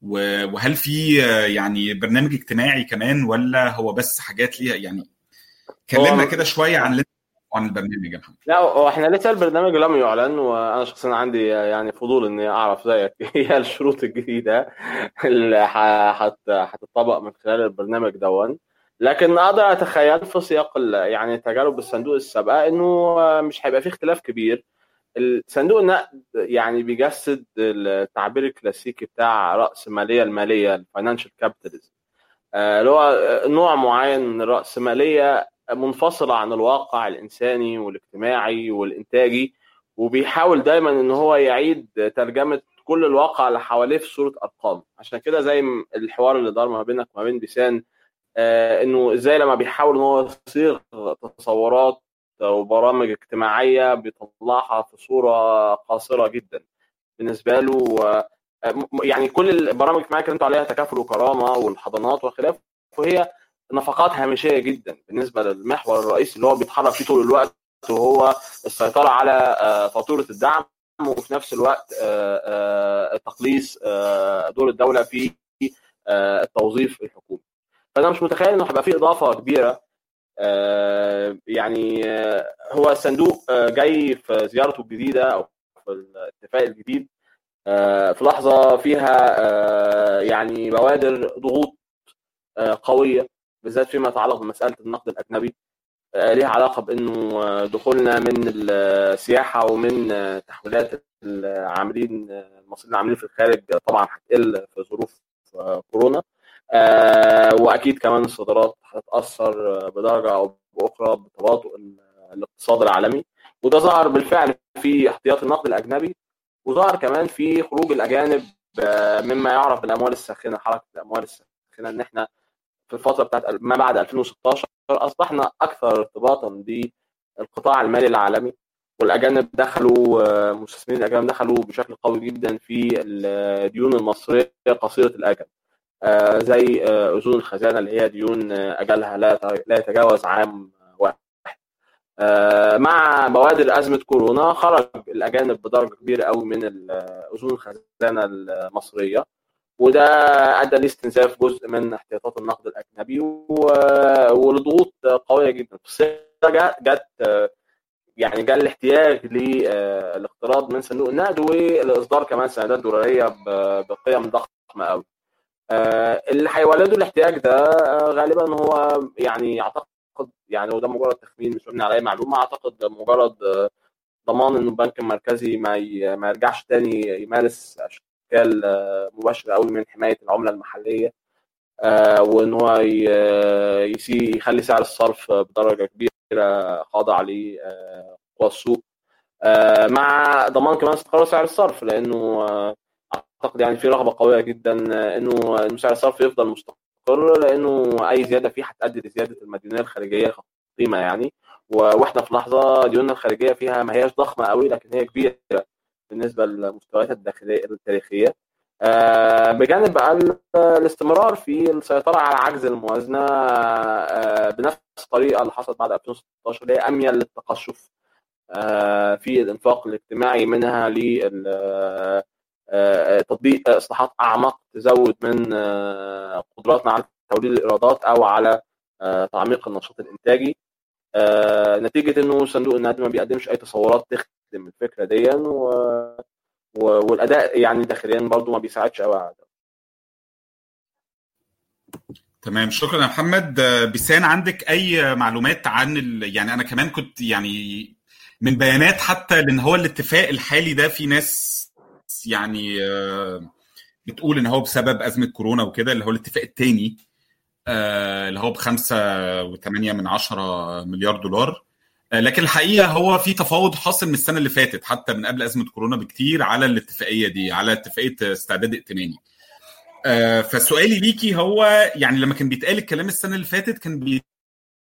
وهل في يعني برنامج اجتماعي كمان ولا هو بس حاجات ليها؟ يعني كلمنا كده شوية عن عن البرنامج يا محمد. لا هو إحنا لسه البرنامج لم يعلن وأنا شخصيا عندي يعني فضول إني أعرف زيك. إيه الشروط الجديدة اللي هتطبق من خلال البرنامج دون؟ لكن أقدر أتخيل في سياق يعني تجارب الصندوق السابقة إنه مش هيبقى في اختلاف كبير. الصندوق النقد يعني بيجسد التعبير الكلاسيكي بتاع رأس مالية المالية ال financial capitalism اللي هو نوع معين من الراسماليه منفصلة عن الواقع الإنساني والاجتماعي والإنتاجي وبيحاول دايما إن هو يعيد ترجمة كل الواقع اللي حواليه في صورة أرقام. عشان كده زي الحوار اللي دار ما بينك وما بين بيسان آه إنه إزاي لما بيحاول إن هو يصيغ تصورات وبرامج اجتماعية بيطلعها في صورة قاصرة جدا. بالنسبة له آه يعني كل البرامج اللي أنتوا عليها تكافل وكرامة والحضانات وخلافه وهي نفقات هامشية جدا بالنسبة للمحور الرئيسي اللي هو بيتحرك فيه طول الوقت وهو السيطرة على فاتورة الدعم وفي نفس الوقت تقليص دور الدولة في التوظيف الحكومي. فأنا مش متخيل إنه هيبقى في إضافة كبيرة. يعني هو الصندوق جاي في زيارته الجديدة أو في الاتفاق الجديد. في لحظة فيها يعني بوادر ضغوط قوية بالذات فيما يتعلق بمسألة النقد الأجنبي. ليها علاقة بإنه دخولنا من السياحة ومن تحويلات العاملين المصريين العاملين في الخارج طبعا هتقل في ظروف كورونا. وأكيد كمان الصادرات هتتاثر بدرجة أو بأخرى بتباطؤ الاقتصاد العالمي. وده ظهر بالفعل في احتياط النقد الأجنبي وظهر كمان في خروج الأجانب مما يعرف بالأموال الساخنة حركة الأموال الساخنة إن إحنا في الفترة بتاعت ما بعد 2016 أصبحنا أكثر ارتباطا بالقطاع المالي العالمي والأجانب دخلوا مستثمرين الأجانب دخلوا بشكل قوي جدا في الديون المصرية قصيرة الأجل. زي اذون الخزانة اللي هي ديون أجلها لا لا يتجاوز عام واحد. مع بوادر أزمة كورونا خرج الأجانب بدرجه كبيره قوي من اذون الخزانة المصرية. وده أدى لاستنزاف جزء من احتياطات النقد الأجنبي ولضغوط قوية جدا. الصيف جت يعني جاء الاحتياج للاقتراض من صندوق النقد والإصدار كمان سندات دولاريه بقيم ضخمة قوي اللي هيولدوا الاحتياج ده غالبا هو يعني اعتقد يعني وده مجرد تخمين مش مبني على اي معلومة أعتقد مجرد ضمان إنه البنك المركزي ما ما يرجعش تاني يمارس أشكال مباشرة قوي من حماية العملة المحلية وإن هو يخلي سعر الصرف بدرجة كبيرة خاضع لقوى السوق مع ضمان كمان استقرار سعر الصرف لأنه أعتقد يعني في رغبة قوية جدا انه إنه سعر الصرف يفضل مستقر لأنه أي زيادة فيه هتؤدي لزيادة المديونية الخارجية قيمه يعني. وإحنا في لحظة ديوننا الخارجية فيها ما هياش ضخمة قوي لكن هي كبيرة بالنسبة للمستويات الداخلية التاريخية. بجانب بقى الاستمرار في السيطرة على عجز الموازنة بنفس الطريقة اللي حصلت بعد 2016 اللي هي أميل للتقشف في الإنفاق الاجتماعي منها لل تطبيق اصلاحات اعمق تزود من قدراتنا على توليد الايرادات أو على تعميق النشاط الانتاجي. نتيجة انه صندوق النقد ما بيقدمش اي تصورات تخدم الفكرة دي. والاداء يعني داخليا برضو ما بيساعدش قوي على تمام. شكرا يا محمد. بسان عندك أي معلومات عن ال... يعني أنا كمان كنت يعني من بيانات حتى لإن هو الاتفاق الحالي ده في ناس يعني بتقول إن هو بسبب أزمة كورونا وكده اللي هو الاتفاق الثاني اللي هو بخمسة وثمانية من عشرة مليار دولار. لكن الحقيقة هو في تفاوض حاصل من السنة اللي فاتت حتى من قبل أزمة كورونا بكتير على الاتفاقية دي على اتفاقية استعداد ائتماني فسؤالي ليكي هو يعني لما كان بيتقال الكلام السنة اللي فاتت كان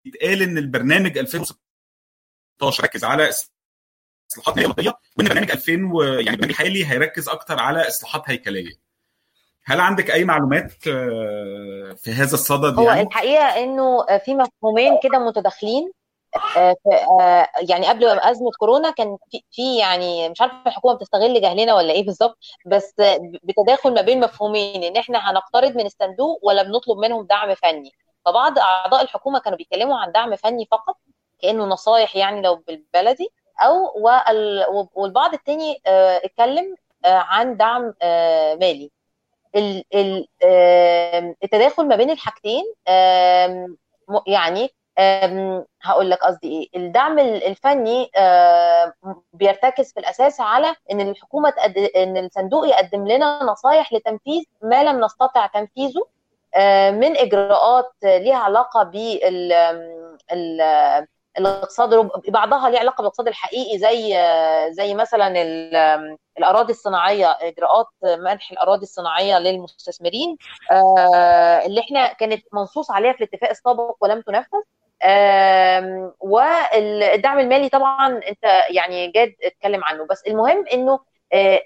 بيتقال إن البرنامج 2016 ركز على إصلاحات نظريه وإن برنامج 2000 و... يعني البرنامج الحالي هيركز أكتر على إصلاحات هيكلية. هل عندك أي معلومات في هذا الصدد هو يعني؟ الحقيقة إنه في مفهومين كده متداخلين يعني قبل أزمة كورونا كان في, في يعني مش عارفة الحكومة بتستغل جهلنا ولا إيه بالظبط بس بتداخل ما بين مفهومين إن إحنا هنقترض من الصندوق ولا بنطلب منهم دعم فني. فبعض أعضاء الحكومة كانوا بيتكلموا عن دعم فني فقط كأنه نصايح يعني لو بالبلدي أو والبعض التاني اتكلم عن دعم مالي. التداخل ما بين الحاجتين يعني هقول لك قصدي إيه. الدعم الفني بيرتكز في الأساس على إن الحكومة تقد... إن الصندوق يقدم لنا نصايح لتنفيذ ما لم نستطع تنفيذه من إجراءات ليها علاقة بال الاقتصاد بعضها ليه علاقة بالاقتصاد الحقيقي زي زي مثلا الأراضي الصناعية إجراءات منح الأراضي الصناعية للمستثمرين. اللي إحنا كانت منصوص عليها في الاتفاق السابق ولم تنفذ. والدعم المالي طبعا أنت يعني جاد اتكلم عنه. بس المهم إنه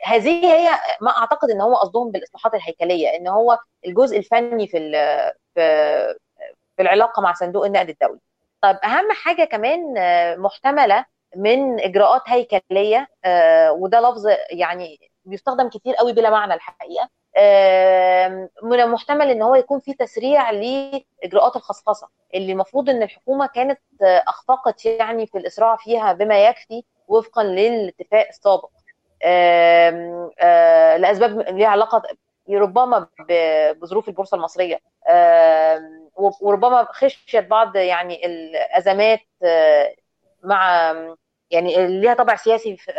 هذه هي ما أعتقد إن هو قصدهم بالإصلاحات الهيكلية إن هو الجزء الفني في في في العلاقة مع صندوق النقد الدولي. طيب أهم حاجة كمان محتملة من إجراءات هيكلية وده لفظ يعني بيستخدم كتير قوي بلا معنى الحقيقة من المحتمل إن هو يكون في تسريع لإجراءات الخصخصة اللي المفروض إن الحكومة كانت أخفقت يعني في الإسراع فيها بما يكفي وفقا للاتفاق السابق. لأسباب ليها علاقة ربما بظروف البورصة المصرية. وربما خشيت بعض يعني الأزمات مع يعني ليها طابع سياسي في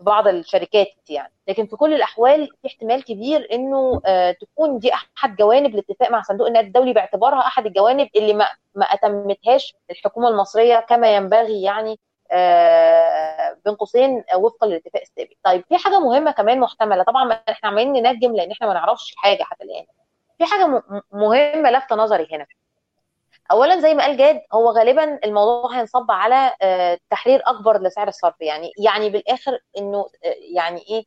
بعض الشركات يعني لكن في كل الأحوال في احتمال كبير إنه تكون دي أحد جوانب الاتفاق مع صندوق النقد الدولي باعتبارها أحد الجوانب اللي ما ما أتمتهاش الحكومة المصرية كما ينبغي يعني بين قوسين وفقا للاتفاق السابق. طيب في حاجة مهمة كمان محتملة طبعا إحنا عمالين ننجم لأن إحنا ما نعرفش حاجة حتى الآن. في حاجة مهمة لافته نظري هنا. اولا زي ما قال جاد هو غالبا الموضوع هينصب على تحرير أكبر لسعر الصرف. يعني يعني بالآخر إنه يعني إيه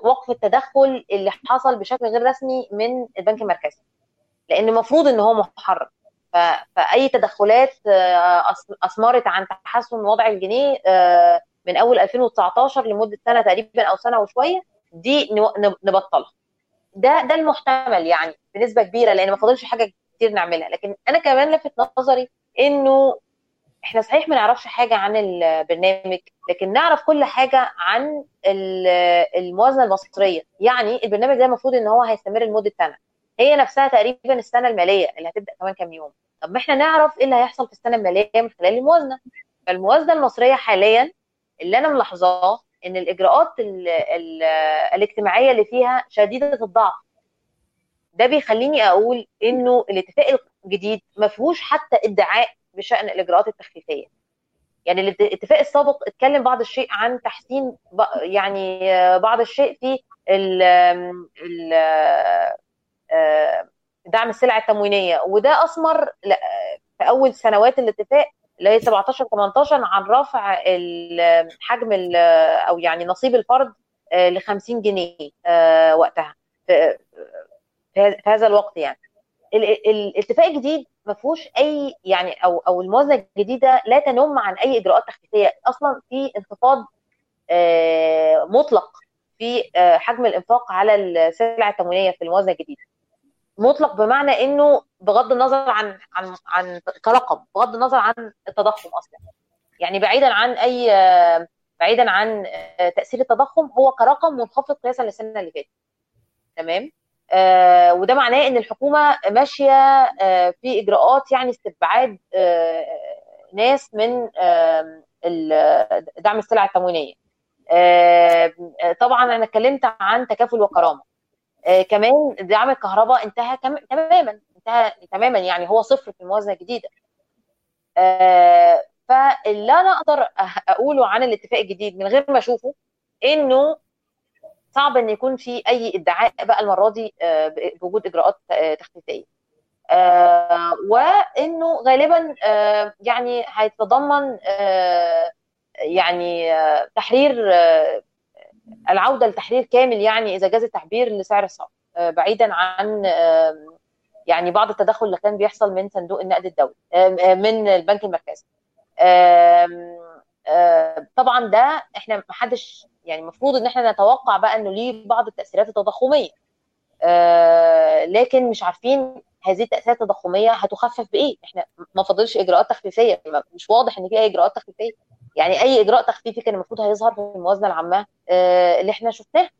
وقف التدخل اللي حصل بشكل غير رسمي من البنك المركزي. لأن المفروض ان هو محرر. فأي تدخلات أثمرت عن تحسن وضع الجنيه من أول 2019 لمدة سنة تقريبا أو سنة وشوية دي نبطلها. ده ده المحتمل يعني بنسبة كبيرة لأن ما فاضلش حاجة كتير نعملها. لكن أنا كمان لفت نظري إنه إحنا صحيح ما نعرفش حاجة عن البرنامج لكن نعرف كل حاجة عن الموازنة المصرية. يعني البرنامج ده المفروض إن هو هيستمر لمدة سنة. هي نفسها تقريبا السنة المالية اللي هتبدأ كمان كام يوم. طب ما إحنا نعرف إيه اللي هيحصل في السنة المالية من خلال الموازنة. فالموازنة المصرية حاليا اللي أنا ملاحظاه إن الإجراءات ال ال الاجتماعية اللي فيها شديدة الضعف. ده بيخليني أقول إنه الاتفاق الجديد ما فيهوش حتى ادعاء بشأن الإجراءات التخفيفية. يعني الاتفاق السابق اتكلم بعض الشيء عن تحسين يعني بعض الشيء في ال دعم السلع التموينية. وده أثمر في أول سنوات الاتفاق اللي هي 17 18 عن رفع حجم أو يعني نصيب الفرد ل 50 جنيه وقتها. في هذا الوقت يعني. الاتفاق الجديد ما فيهوش أي يعني أو أو الموازنة الجديدة لا تنم عن أي إجراءات تخفيفية. أصلا في انخفاض مطلق في حجم الإنفاق على السلع التموينيه في الموازنة الجديدة. مطلق بمعنى إنه بغض النظر عن عن عن كرقم بغض النظر عن التضخم أصلا. يعني بعيدا عن أي بعيدا عن تأثير التضخم هو كرقم منخفض قياسا للسنة اللي فاتت. تمام؟ آه وده معناه إن الحكومة ماشية آه في إجراءات يعني استبعاد آه ناس من دعم السلع التموينية. طبعا أنا اتكلمت عن تكافل وكرامة. كمان دعم الكهرباء انتهى تماما انتهى تماما يعني هو صفر في الموازنة الجديدة. فاللي أنا أقدر أقوله عن الاتفاق الجديد من غير ما أشوفه إنه صعب إن يكون في أي إدعاء بقى المرة دي بوجود إجراءات تخفيفية. وإنه غالبا يعني هيتضمن يعني تحرير العودة لتحرير كامل يعني إذا جاز التعبير لسعر الصرف بعيدا عن يعني بعض التدخل اللي كان بيحصل من صندوق النقد الدولي من البنك المركزي. طبعا ده إحنا ما حدش يعني المفروض إن إحنا نتوقع بقى إنه ليه بعض التأثيرات التضخمية. لكن مش عارفين هذه التأثيرات التضخمية هتخفف بإيه. إحنا ما فاضلش إجراءات تخفيفية مش واضح إن في أي إجراءات تخفيفية. يعني أي إجراء تخفيفي كان المفروض هيظهر في الموازنة العامة اللي إحنا شفناها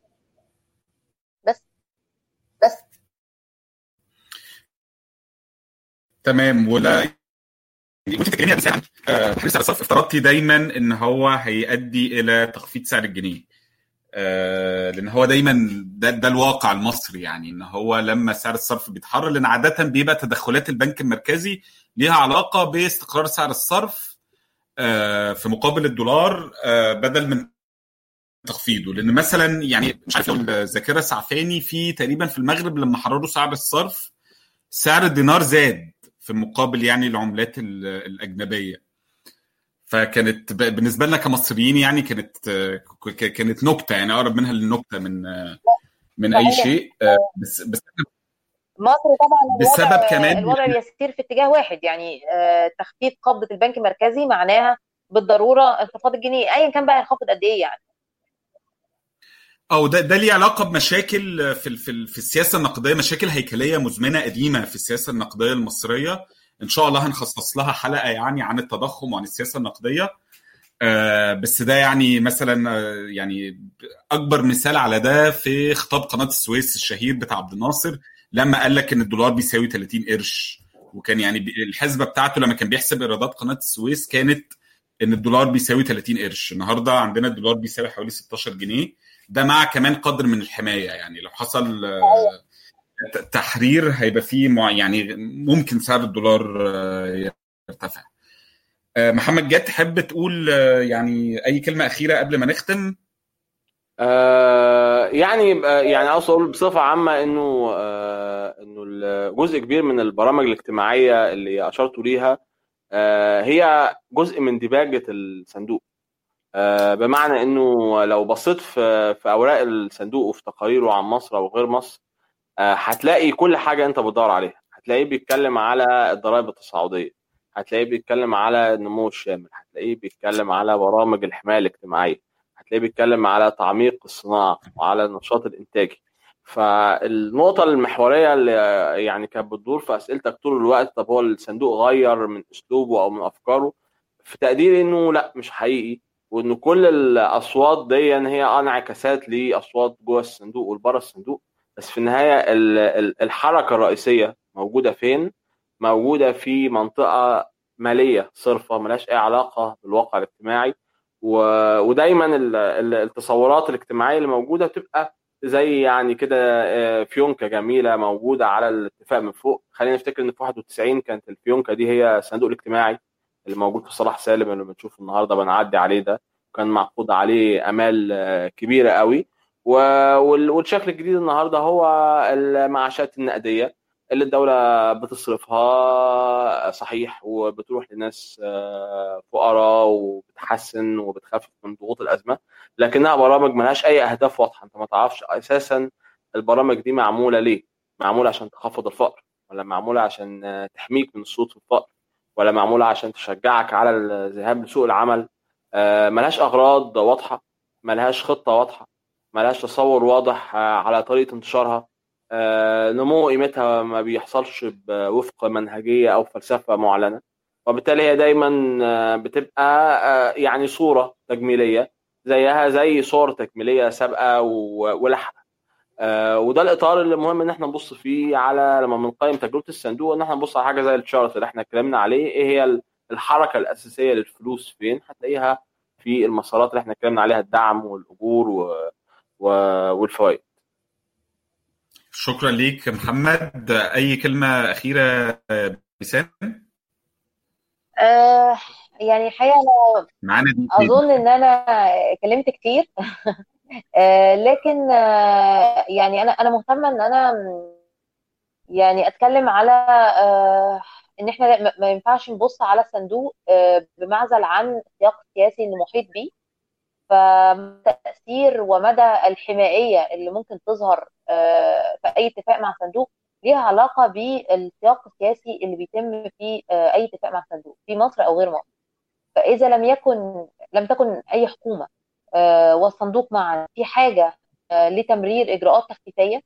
بس. بس. تمام. ولا وانت بتتكلمي عن تحرير سعر الصرف افترضتي دايما إن هو هيؤدي إلى تخفيض سعر الجنيه. آه لأن هو دايما ده, ده الواقع المصري يعني إن هو لما سعر الصرف بيتحرر لأن عاده بيبقى تدخلات البنك المركزي ليها علاقة باستقرار سعر الصرف آه في مقابل الدولار آه بدل من تخفيضه. لأن مثلا يعني مش عارف لو الذاكرة سعفاني في تقريبا في المغرب لما حرروا سعر الصرف سعر الدينار زاد في مقابل يعني العملات الأجنبية. فكانت بالنسبة لنا كمصريين يعني كانت كانت نكتة يعني أقرب منها للنكتة من من أي شيء. بس بس مصر طبعا بسبب كمان الوضع بيسير في اتجاه واحد يعني تخفيض قبضة البنك المركزي معناها بالضرورة انخفاض الجنيه ايا كان بقى ينخفض قد إيه يعني؟ أو ده ده ليه علاقة بمشاكل في في في السياسة النقدية مشاكل هيكلية مزمنة قديمة في السياسة النقدية المصرية. إن شاء الله هنخصص لها حلقة يعني عن التضخم وعن السياسة النقدية. آه بس ده يعني مثلا آه يعني أكبر مثال على ده في خطاب قناة السويس الشهير بتاع عبد الناصر. لما قال لك إن الدولار بيساوي 30 قرش وكان يعني الحسبة بتاعته لما كان بيحسب إيرادات قناة السويس كانت إن الدولار بيساوي 30 قرش. النهارده عندنا الدولار بيساوي حوالي 16 جنيه. ده مع كمان قدر من الحماية. يعني لو حصل آه، تحرير هيبقى فيه مع- يعني ممكن سعر الدولار آه، يرتفع. آه، محمد جاد تحب تقول يعني أي كلمة أخيرة قبل ما نختم؟ آه، يعني آه، يعني أقصد أقول بصفة عامة إنه آه، إنه جزء كبير من البرامج الاجتماعية اللي أشرتوا ليها آه، هي جزء من ديباجة الصندوق. آه، بمعنى إنه لو بصيت في في أوراق الصندوق وفي تقاريره عن مصر أو غير مصر آه، هتلاقي كل حاجة أنت بتدور عليها. هتلاقيه بيتكلم على الضرائب التصاعدية هتلاقيه بيتكلم على النمو الشامل هتلاقيه بيتكلم على برامج الحماية الاجتماعية. هتلاقيه بيتكلم على تعميق الصناعة وعلى النشاط الانتاجي فالنقطة المحورية اللي يعني كانت بتدور في أسئلتك طول الوقت طب هو الصندوق غير من أسلوبه أو من أفكاره؟ في تقديري إنه لأ مش حقيقي. وان كل الأصوات دي هي انعكاسات لأصوات جوه الصندوق والبره الصندوق. بس في النهاية ال- ال- الحركة الرئيسية موجودة فين؟ موجودة في منطقة مالية صرفة ملهاش أي علاقة بالواقع الاجتماعي. و- ودايما ال- ال- التصورات الاجتماعية اللي موجودة بتبقى زي يعني كده آه، فيونكة جميلة موجودة على الاتفاق من فوق. خلينا نفتكر إن في 91 كانت الفيونكة دي هي الصندوق الاجتماعي اللي موجود في صلاح سالم اللي بنشوفه النهارده بنعدي عليه ده. كان معقود عليه أمال آه، كبيرة قوي. والشكل الجديد النهارده هو المعاشات النقدية. اللي الدولة بتصرفها صحيح وبتروح لناس آه، فقراء وبتحسن وبتخفف من ضغوط الأزمة لكنها برامج ملهاش أي أهداف واضحة. أنت ما تعرفش أساسا البرامج دي معمولة ليه؟ معمولة عشان تخفض الفقر ولا معمولة عشان آه، تحميك من الصوت في الفقر ولا معمولة عشان تشجعك على الذهاب لسوق العمل؟ آه، ملهاش أغراض واضحة ملهاش خطة واضحة ملهاش تصور واضح على طريقة انتشارها. نمو قيمتها ما بيحصلش وفق منهجية أو فلسفة معلنة. وبالتالي هي دايما آه، بتبقى آه، يعني صورة تجميلية زيها زي صور تكميليه سابقة ولاحقه آه، وده الإطار اللي مهم إن إحنا نبص فيه على لما بنقيم تجربة الصندوق إن إحنا نبص على حاجة زي الشارت اللي إحنا اتكلمنا عليه. إيه هي ال- الحركة الأساسية للفلوس فين؟ هتلاقيها في المسارات اللي إحنا اتكلمنا عليها الدعم والأجور. والفوائد. شكرا ليك محمد. أي كلمة أخيرة بسام آه يعني معانا دي أظن إن أنا اتكلمت كتير. آه لكن آه يعني أنا أنا مهتمة إن أنا يعني أتكلم على آه إن إحنا لا- ما ينفعش نبص على الصندوق آه بمعزل عن السياق السياسي اللي محيط بيه. فتأثير ومدى الحمائية اللي ممكن تظهر آه، في أي اتفاق مع صندوق ليها علاقة بالسياق السياسي اللي بيتم في آه، أي اتفاق مع صندوق في مصر أو غير مصر. فإذا لم يكن لم تكن أي حكومة آه، والصندوق معا في حاجة لتمرير إجراءات تخفيفية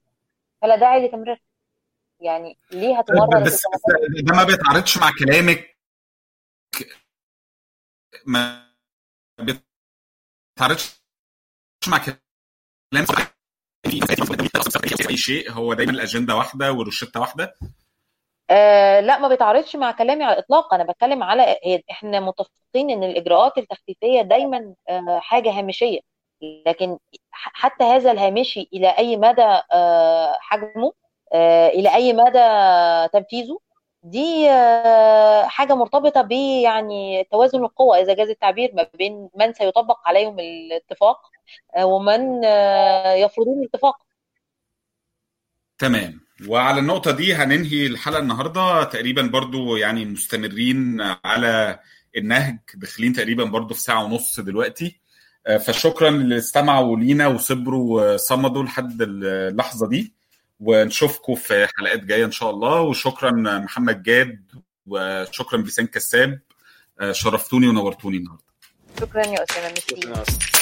فلا داعي لتمريرها. يعني ليه هتمرر بس بس ده ما بيتعارضش مع كلامك ما بيتعارضش مع كلام اي شيء هو دايما الأجندة واحدة والروشتة واحدة؟ آه لا ما بيتعارضش مع كلامي على الإطلاق. أنا بتكلم على هي- إحنا متفقين إن الإجراءات التخفيفية دايما آه حاجة هامشية. لكن حتى هذا الهامشي إلى أي مدى آه حجمه؟ آه إلى أي مدى تنفيذه؟ دي آه حاجة مرتبطة ب يعني توازن القوى إذا جاز التعبير ما بين من سيطبق عليهم الاتفاق آه ومن آه يفرضون الاتفاق. تمام. وعلى النقطة دي هننهي الحلقة النهاردة. تقريبا برضو يعني مستمرين على النهج داخلين تقريبا برضو في ساعة ونص دلوقتي. فشكرا اللي استمعوا لينا وصبروا وصمدوا لحد اللحظة دي. ونشوفكم في حلقات جاية إن شاء الله. وشكرا محمد جاد وشكرا بيسان كساب. آه، شرفتوني ونورتوني النهاردة. شكرا يا اسامه ميرسي.